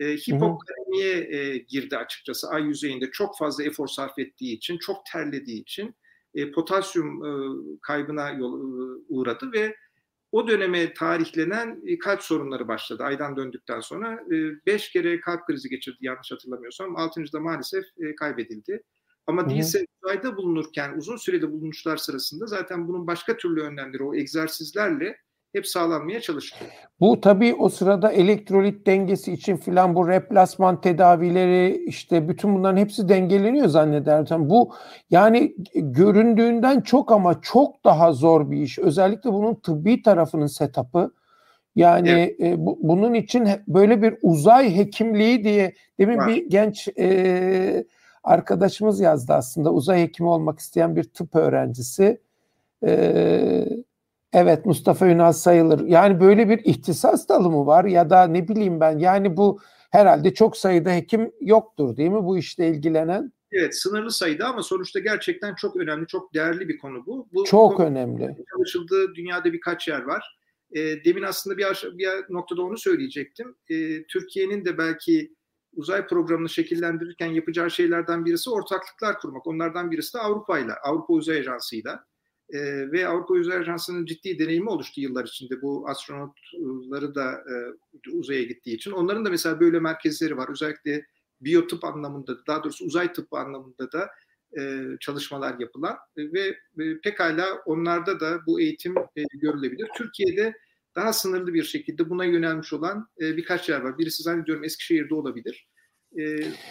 E, hipokamiye e, girdi açıkçası ay yüzeyinde çok fazla efor sarf ettiği için, çok terlediği için e, potasyum e, kaybına yol, e, uğradı ve o döneme tarihlenen e, kalp sorunları başladı aydan döndükten sonra. E, beş kere kalp krizi geçirdi yanlış hatırlamıyorsam. Altıncıda maalesef e, kaybedildi. Ama değilse uzayda bulunurken uzun sürede bulunuşlar sırasında zaten bunun başka türlü önlemleri o egzersizlerle hep sağlanmaya çalışılıyor. Bu tabii o sırada elektrolit dengesi için filan bu replasman tedavileri işte bütün bunların hepsi dengeleniyor zannedersem. Bu yani göründüğünden çok ama çok daha zor bir iş. Özellikle bunun tıbbi tarafının setup'ı. Yani evet. e, bu, bunun için böyle bir uzay hekimliği diye demin Var. bir genç e, arkadaşımız yazdı aslında uzay hekimi olmak isteyen bir tıp öğrencisi. Ee, evet Mustafa Ünal sayılır. Yani böyle bir ihtisas dalı mı var ya da ne bileyim ben yani bu herhalde çok sayıda hekim yoktur değil mi bu işle ilgilenen? Evet sınırlı sayıda ama sonuçta gerçekten çok önemli, çok değerli bir konu bu. bu çok konu, önemli. Çalışıldığı dünyada birkaç yer var. E, demin aslında bir, bir noktada onu söyleyecektim. E, Türkiye'nin de belki uzay programını şekillendirirken yapacağı şeylerden birisi ortaklıklar kurmak. Onlardan birisi de Avrupa ile, Avrupa Uzay Ajansı'yla. E, ve Avrupa Uzay Ajansı'nın ciddi deneyimi oluştu yıllar içinde bu astronotları da e, uzaya gittiği için. Onların da mesela böyle merkezleri var. Özellikle biyotıp anlamında, daha doğrusu uzay tıbbı anlamında da e, çalışmalar yapılan e, ve e, pekala onlarda da bu eğitim e, görülebilir. Türkiye'de daha sınırlı bir şekilde buna yönelmiş olan e, birkaç yer var. Birisi zannediyorum Eskişehir'de olabilir. E,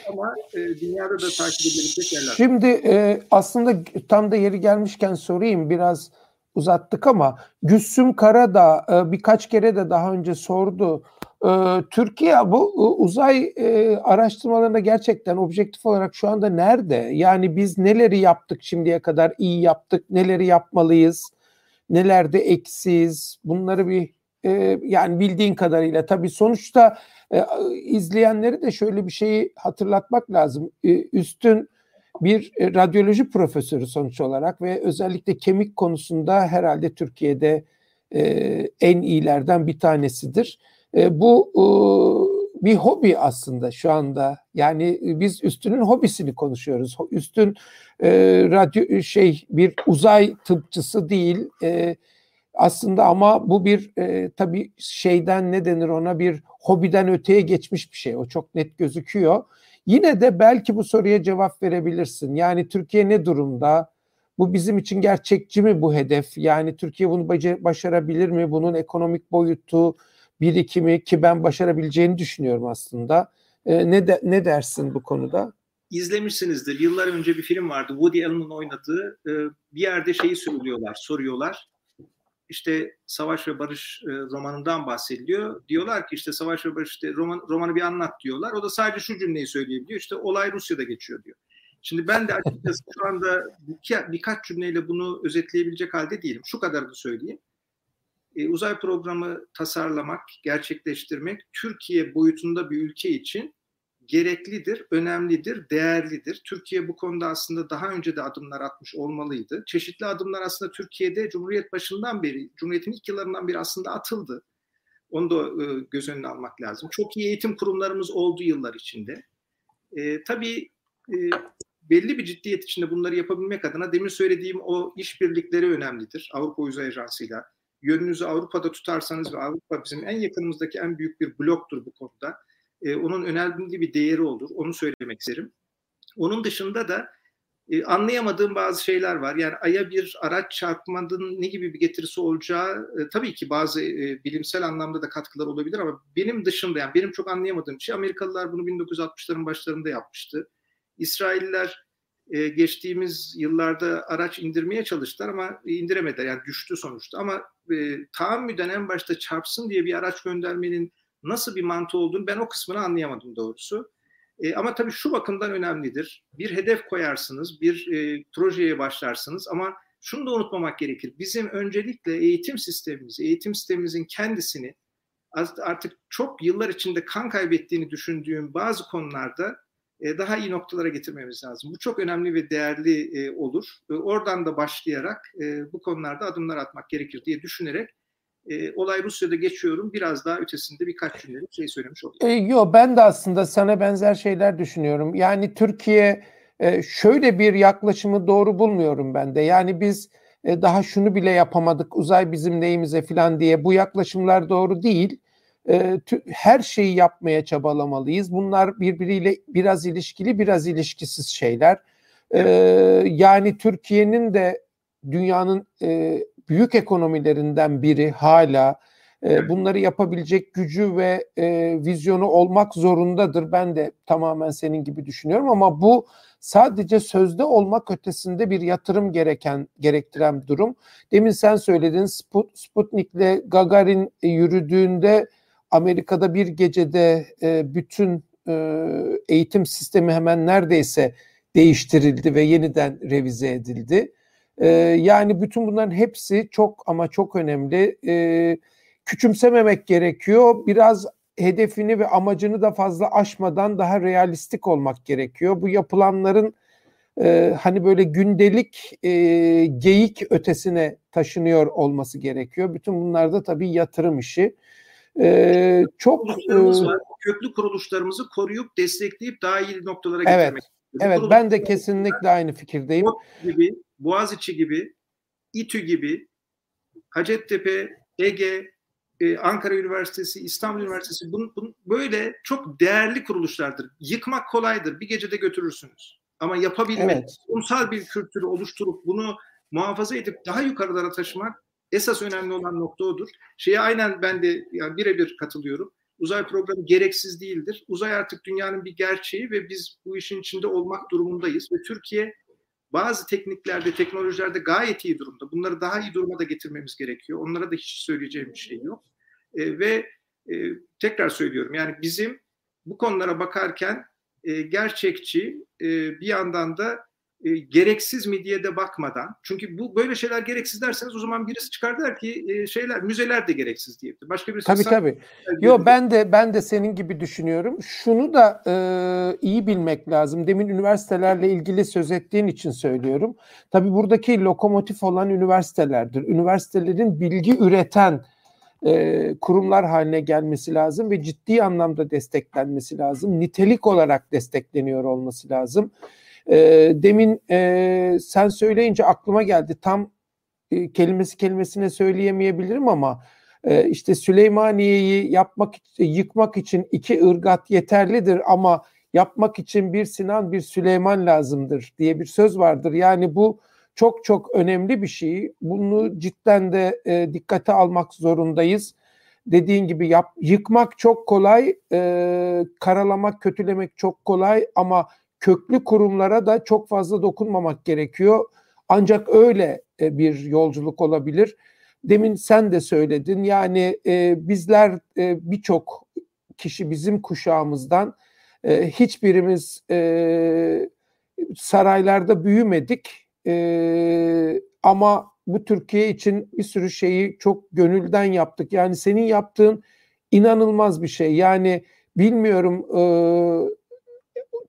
ama e, dünyada da takip edilebilecek yerler. Şimdi e, aslında tam da yeri gelmişken sorayım biraz uzattık ama Güssüm Kara da e, birkaç kere de daha önce sordu. Türkiye bu uzay e, araştırmalarında gerçekten objektif olarak şu anda nerede? Yani biz neleri yaptık şimdiye kadar iyi yaptık, neleri yapmalıyız? nelerde eksiz bunları bir e, yani bildiğin kadarıyla tabii sonuçta e, izleyenleri de şöyle bir şeyi hatırlatmak lazım. E, üstün bir e, radyoloji profesörü sonuç olarak ve özellikle kemik konusunda herhalde Türkiye'de e, en iyilerden bir tanesidir. E, bu e, bir hobi aslında şu anda. Yani biz üstünün hobisini konuşuyoruz. Üstün e, radyo şey bir uzay tıpçısı değil. E, aslında ama bu bir e, tabii şeyden ne denir ona bir hobiden öteye geçmiş bir şey. O çok net gözüküyor. Yine de belki bu soruya cevap verebilirsin. Yani Türkiye ne durumda? Bu bizim için gerçekçi mi bu hedef? Yani Türkiye bunu başarabilir mi? Bunun ekonomik boyutu, birikimi ki ben başarabileceğini düşünüyorum aslında. E, ne de, ne dersin bu konuda? İzlemişsinizdir. Yıllar önce bir film vardı. Woody Allen'ın oynadığı. E, bir yerde şeyi söylüyorlar, soruyorlar. İşte Savaş ve Barış e, romanından bahsediliyor. Diyorlar ki işte Savaş ve Barış işte roman, romanı bir anlat diyorlar. O da sadece şu cümleyi söyleyebiliyor. İşte olay Rusya'da geçiyor diyor. Şimdi ben de açıkçası şu anda birkaç cümleyle bunu özetleyebilecek halde değilim. Şu kadarını söyleyeyim e, uzay programı tasarlamak, gerçekleştirmek Türkiye boyutunda bir ülke için gereklidir, önemlidir, değerlidir. Türkiye bu konuda aslında daha önce de adımlar atmış olmalıydı. Çeşitli adımlar aslında Türkiye'de Cumhuriyet başından beri, Cumhuriyet'in ilk yıllarından beri aslında atıldı. Onu da e, göz önüne almak lazım. Çok iyi eğitim kurumlarımız oldu yıllar içinde. E, tabii e, belli bir ciddiyet içinde bunları yapabilmek adına demin söylediğim o işbirlikleri önemlidir Avrupa Uzay Ajansı'yla. Yönünüzü Avrupa'da tutarsanız ve Avrupa bizim en yakınımızdaki en büyük bir bloktur bu konuda. E, onun önemli bir değeri olur. Onu söylemek isterim. Onun dışında da e, anlayamadığım bazı şeyler var. Yani Ay'a bir araç çarpmanın ne gibi bir getirisi olacağı e, tabii ki bazı e, bilimsel anlamda da katkılar olabilir ama benim dışında yani benim çok anlayamadığım şey Amerikalılar bunu 1960'ların başlarında yapmıştı. İsrailler e, geçtiğimiz yıllarda araç indirmeye çalıştılar ama indiremediler. Yani düştü sonuçta ama e, tahammüden en başta çarpsın diye bir araç göndermenin nasıl bir mantığı olduğunu ben o kısmını anlayamadım doğrusu. E, ama tabii şu bakımdan önemlidir. Bir hedef koyarsınız, bir e, projeye başlarsınız ama şunu da unutmamak gerekir. Bizim öncelikle eğitim sistemimiz, eğitim sistemimizin kendisini artık çok yıllar içinde kan kaybettiğini düşündüğüm bazı konularda e, daha iyi noktalara getirmemiz lazım. Bu çok önemli ve değerli e, olur. E, oradan da başlayarak bu konularda adımlar atmak gerekir diye düşünerek olay Rusya'da geçiyorum. Biraz daha ötesinde birkaç cümlelik şey söylemiş olayım. E, yo ben de aslında sana benzer şeyler düşünüyorum. Yani Türkiye şöyle bir yaklaşımı doğru bulmuyorum ben de. Yani biz daha şunu bile yapamadık uzay bizim neyimize falan diye bu yaklaşımlar doğru değil e, her şeyi yapmaya çabalamalıyız. Bunlar birbiriyle biraz ilişkili, biraz ilişkisiz şeyler. E, yani Türkiye'nin de dünyanın e, büyük ekonomilerinden biri hala e, bunları yapabilecek gücü ve e, vizyonu olmak zorundadır. Ben de tamamen senin gibi düşünüyorum ama bu sadece sözde olmak ötesinde bir yatırım gereken gerektiren durum. Demin sen söyledin Sput, Sputnik'le Gagarin yürüdüğünde Amerika'da bir gecede e, bütün e, eğitim sistemi hemen neredeyse değiştirildi ve yeniden revize edildi. E, yani bütün bunların hepsi çok ama çok önemli. E, küçümsememek gerekiyor. Biraz hedefini ve amacını da fazla aşmadan daha realistik olmak gerekiyor. Bu yapılanların e, hani böyle gündelik e, geyik ötesine taşınıyor olması gerekiyor. Bütün bunlar da tabii yatırım işi. Ee, çok e, var. köklü kuruluşlarımızı koruyup destekleyip daha iyi noktalara evet, getirmek. Evet, ben de kesinlikle aynı fikirdeyim. Gibi, Boğaziçi gibi, İTÜ gibi, Hacettepe, Ege, e, Ankara Üniversitesi, İstanbul Üniversitesi bunun, bunun böyle çok değerli kuruluşlardır. Yıkmak kolaydır. Bir gecede götürürsünüz. Ama yapabilmek, evet. ulusal bir kültürü oluşturup bunu muhafaza edip daha yukarılara taşımak Esas önemli olan nokta odur. Şeye aynen ben de yani birebir katılıyorum. Uzay programı gereksiz değildir. Uzay artık dünyanın bir gerçeği ve biz bu işin içinde olmak durumundayız. Ve Türkiye bazı tekniklerde, teknolojilerde gayet iyi durumda. Bunları daha iyi duruma da getirmemiz gerekiyor. Onlara da hiç söyleyeceğim bir şey yok. E, ve e, tekrar söylüyorum yani bizim bu konulara bakarken e, gerçekçi e, bir yandan da e, gereksiz mi diye de bakmadan çünkü bu böyle şeyler gereksiz derseniz o zaman birisi çıkar der ki e, şeyler müzeler de gereksiz diyebilir. Başka birisi Tabii tabii. Yo ben de ben de senin gibi düşünüyorum. Şunu da e, iyi bilmek lazım. Demin üniversitelerle ilgili söz ettiğin için söylüyorum. Tabii buradaki lokomotif olan üniversitelerdir. Üniversitelerin bilgi üreten e, kurumlar haline gelmesi lazım ve ciddi anlamda desteklenmesi lazım. Nitelik olarak destekleniyor olması lazım. E, demin e, sen söyleyince aklıma geldi. Tam e, kelimesi kelimesine söyleyemeyebilirim ama e, işte Süleymaniye'yi yapmak yıkmak için iki ırgat yeterlidir ama yapmak için bir Sinan bir Süleyman lazımdır diye bir söz vardır. Yani bu çok çok önemli bir şey. Bunu cidden de e, dikkate almak zorundayız. Dediğin gibi yap, yıkmak çok kolay, e, karalamak, kötülemek çok kolay ama köklü kurumlara da çok fazla dokunmamak gerekiyor. Ancak öyle e, bir yolculuk olabilir. Demin sen de söyledin yani e, bizler e, birçok kişi bizim kuşağımızdan hiçbirimiz saraylarda büyümedik ama bu Türkiye için bir sürü şeyi çok gönülden yaptık. Yani senin yaptığın inanılmaz bir şey. Yani bilmiyorum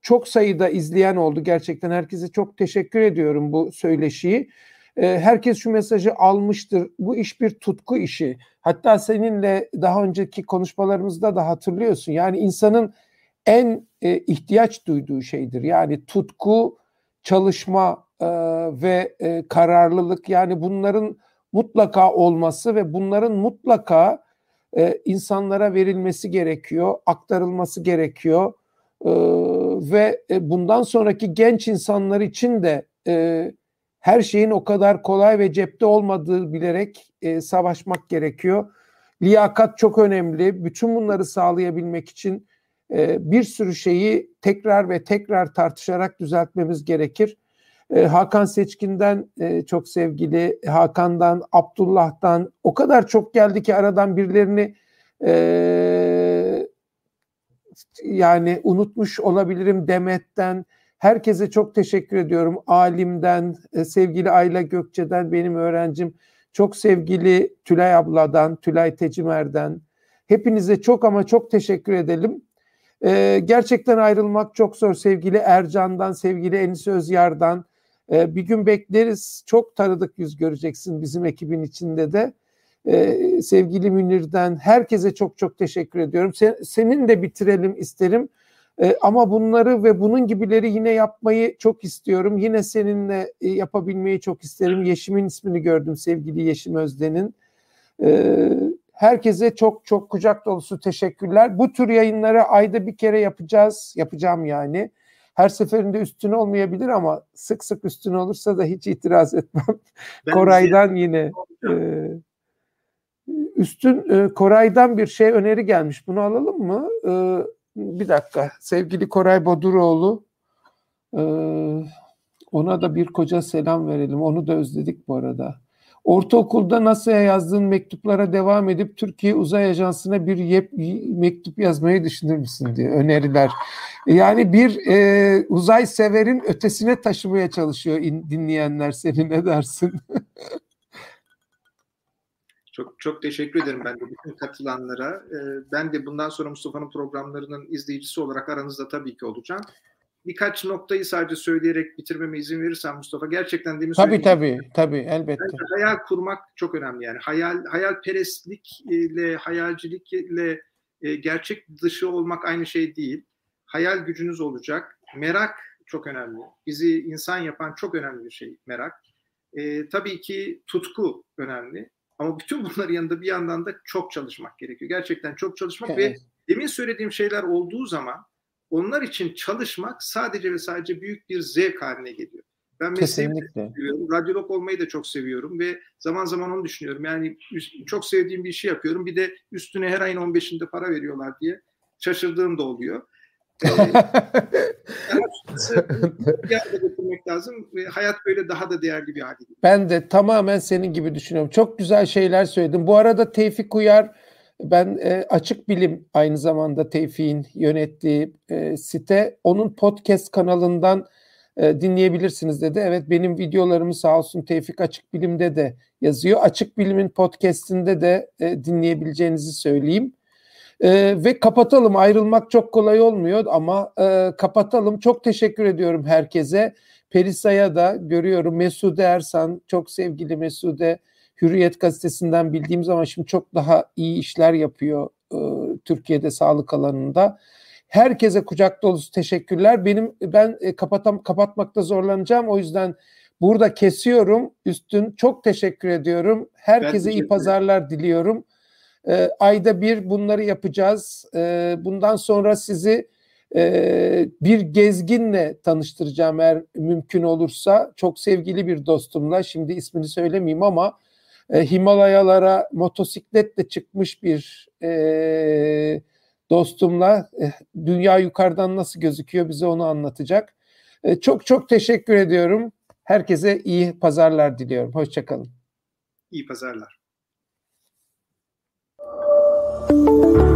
çok sayıda izleyen oldu. Gerçekten herkese çok teşekkür ediyorum bu söyleşiyi. E, herkes şu mesajı almıştır. Bu iş bir tutku işi. Hatta seninle daha önceki konuşmalarımızda da hatırlıyorsun. Yani insanın en e, ihtiyaç duyduğu şeydir. Yani tutku, çalışma e, ve e, kararlılık. Yani bunların mutlaka olması ve bunların mutlaka insanlara verilmesi gerekiyor, aktarılması gerekiyor. E, ve e, bundan sonraki genç insanlar için de e, her şeyin o kadar kolay ve cepte olmadığı bilerek e, savaşmak gerekiyor. Liyakat çok önemli. Bütün bunları sağlayabilmek için e, bir sürü şeyi tekrar ve tekrar tartışarak düzeltmemiz gerekir. E, Hakan Seçkin'den e, çok sevgili Hakan'dan, Abdullah'tan o kadar çok geldi ki aradan birilerini e, yani unutmuş olabilirim Demet'ten. Herkese çok teşekkür ediyorum. Alim'den, e, sevgili Ayla Gökçe'den benim öğrencim. Çok sevgili Tülay abladan, Tülay Tecimer'den. Hepinize çok ama çok teşekkür edelim. Ee, gerçekten ayrılmak çok zor sevgili Ercan'dan, sevgili Enis Özyar'dan. Ee, bir gün bekleriz. Çok tanıdık yüz göreceksin bizim ekibin içinde de. Ee, sevgili Münir'den herkese çok çok teşekkür ediyorum. Sen, senin de bitirelim isterim. Ee, ama bunları ve bunun gibileri yine yapmayı çok istiyorum. Yine seninle e, yapabilmeyi çok isterim. Yeşim'in ismini gördüm sevgili Yeşim Özden'in. Ee, herkese çok çok kucak dolusu teşekkürler. Bu tür yayınları ayda bir kere yapacağız. Yapacağım yani. Her seferinde üstün olmayabilir ama sık sık üstün olursa da hiç itiraz etmem. Koray'dan yine e, üstün e, Koray'dan bir şey öneri gelmiş. Bunu alalım mı? E, bir dakika. Sevgili Koray Boduroğlu e, ona da bir koca selam verelim. Onu da özledik bu arada. Ortaokulda NASA'ya yazdığın mektuplara devam edip Türkiye Uzay Ajansı'na bir yep, mektup yazmayı düşünür müsün diye öneriler. Yani bir e, uzay severin ötesine taşımaya çalışıyor in, dinleyenler seni ne dersin? <laughs> Çok çok teşekkür ederim ben de bütün katılanlara. Ee, ben de bundan sonra Mustafa'nın programlarının izleyicisi olarak aranızda tabii ki olacağım. Birkaç noktayı sadece söyleyerek bitirmeme izin verirsen Mustafa gerçekten demin Tabii tabii tabii elbette. Hayal kurmak çok önemli yani. Hayal hayalperestlikle hayalcilikle e, gerçek dışı olmak aynı şey değil. Hayal gücünüz olacak. Merak çok önemli. Bizi insan yapan çok önemli bir şey merak. E, tabii ki tutku önemli. Ama bütün bunların yanında bir yandan da çok çalışmak gerekiyor. Gerçekten çok çalışmak evet. ve demin söylediğim şeyler olduğu zaman onlar için çalışmak sadece ve sadece büyük bir zevk haline geliyor. Ben mesleğimi seviyorum. Radyolog olmayı da çok seviyorum ve zaman zaman onu düşünüyorum. Yani çok sevdiğim bir işi yapıyorum. Bir de üstüne her ayın 15'inde para veriyorlar diye şaşırdığım da oluyor. Bir getirmek lazım hayat böyle daha da değerli bir hale geliyor. Ben de tamamen senin gibi düşünüyorum. Çok güzel şeyler söyledin. Bu arada Tevfik Uyar ben e, Açık Bilim aynı zamanda Tevfik'in yönettiği e, site. Onun podcast kanalından e, dinleyebilirsiniz dedi. Evet benim videolarımı sağ olsun Tevfik Açık Bilim'de de yazıyor. Açık Bilim'in podcast'inde de e, dinleyebileceğinizi söyleyeyim. E, ve kapatalım. Ayrılmak çok kolay olmuyor ama e, kapatalım. Çok teşekkür ediyorum herkese. Perisa'ya da görüyorum. Mesude Ersan, çok sevgili Mesude. Hürriyet gazetesinden bildiğim zaman şimdi çok daha iyi işler yapıyor e, Türkiye'de sağlık alanında. Herkese kucak dolusu teşekkürler. Benim ben e, kapatam kapatmakta zorlanacağım. O yüzden burada kesiyorum. Üstün çok teşekkür ediyorum. Herkese iyi pazarlar diliyorum. E, ayda bir bunları yapacağız. E, bundan sonra sizi e, bir gezginle tanıştıracağım eğer mümkün olursa. Çok sevgili bir dostumla. Şimdi ismini söylemeyeyim ama e, Himalayalara motosikletle çıkmış bir e, dostumla e, dünya yukarıdan nasıl gözüküyor bize onu anlatacak. E, çok çok teşekkür ediyorum. Herkese iyi pazarlar diliyorum. Hoşçakalın. İyi pazarlar. Thank you.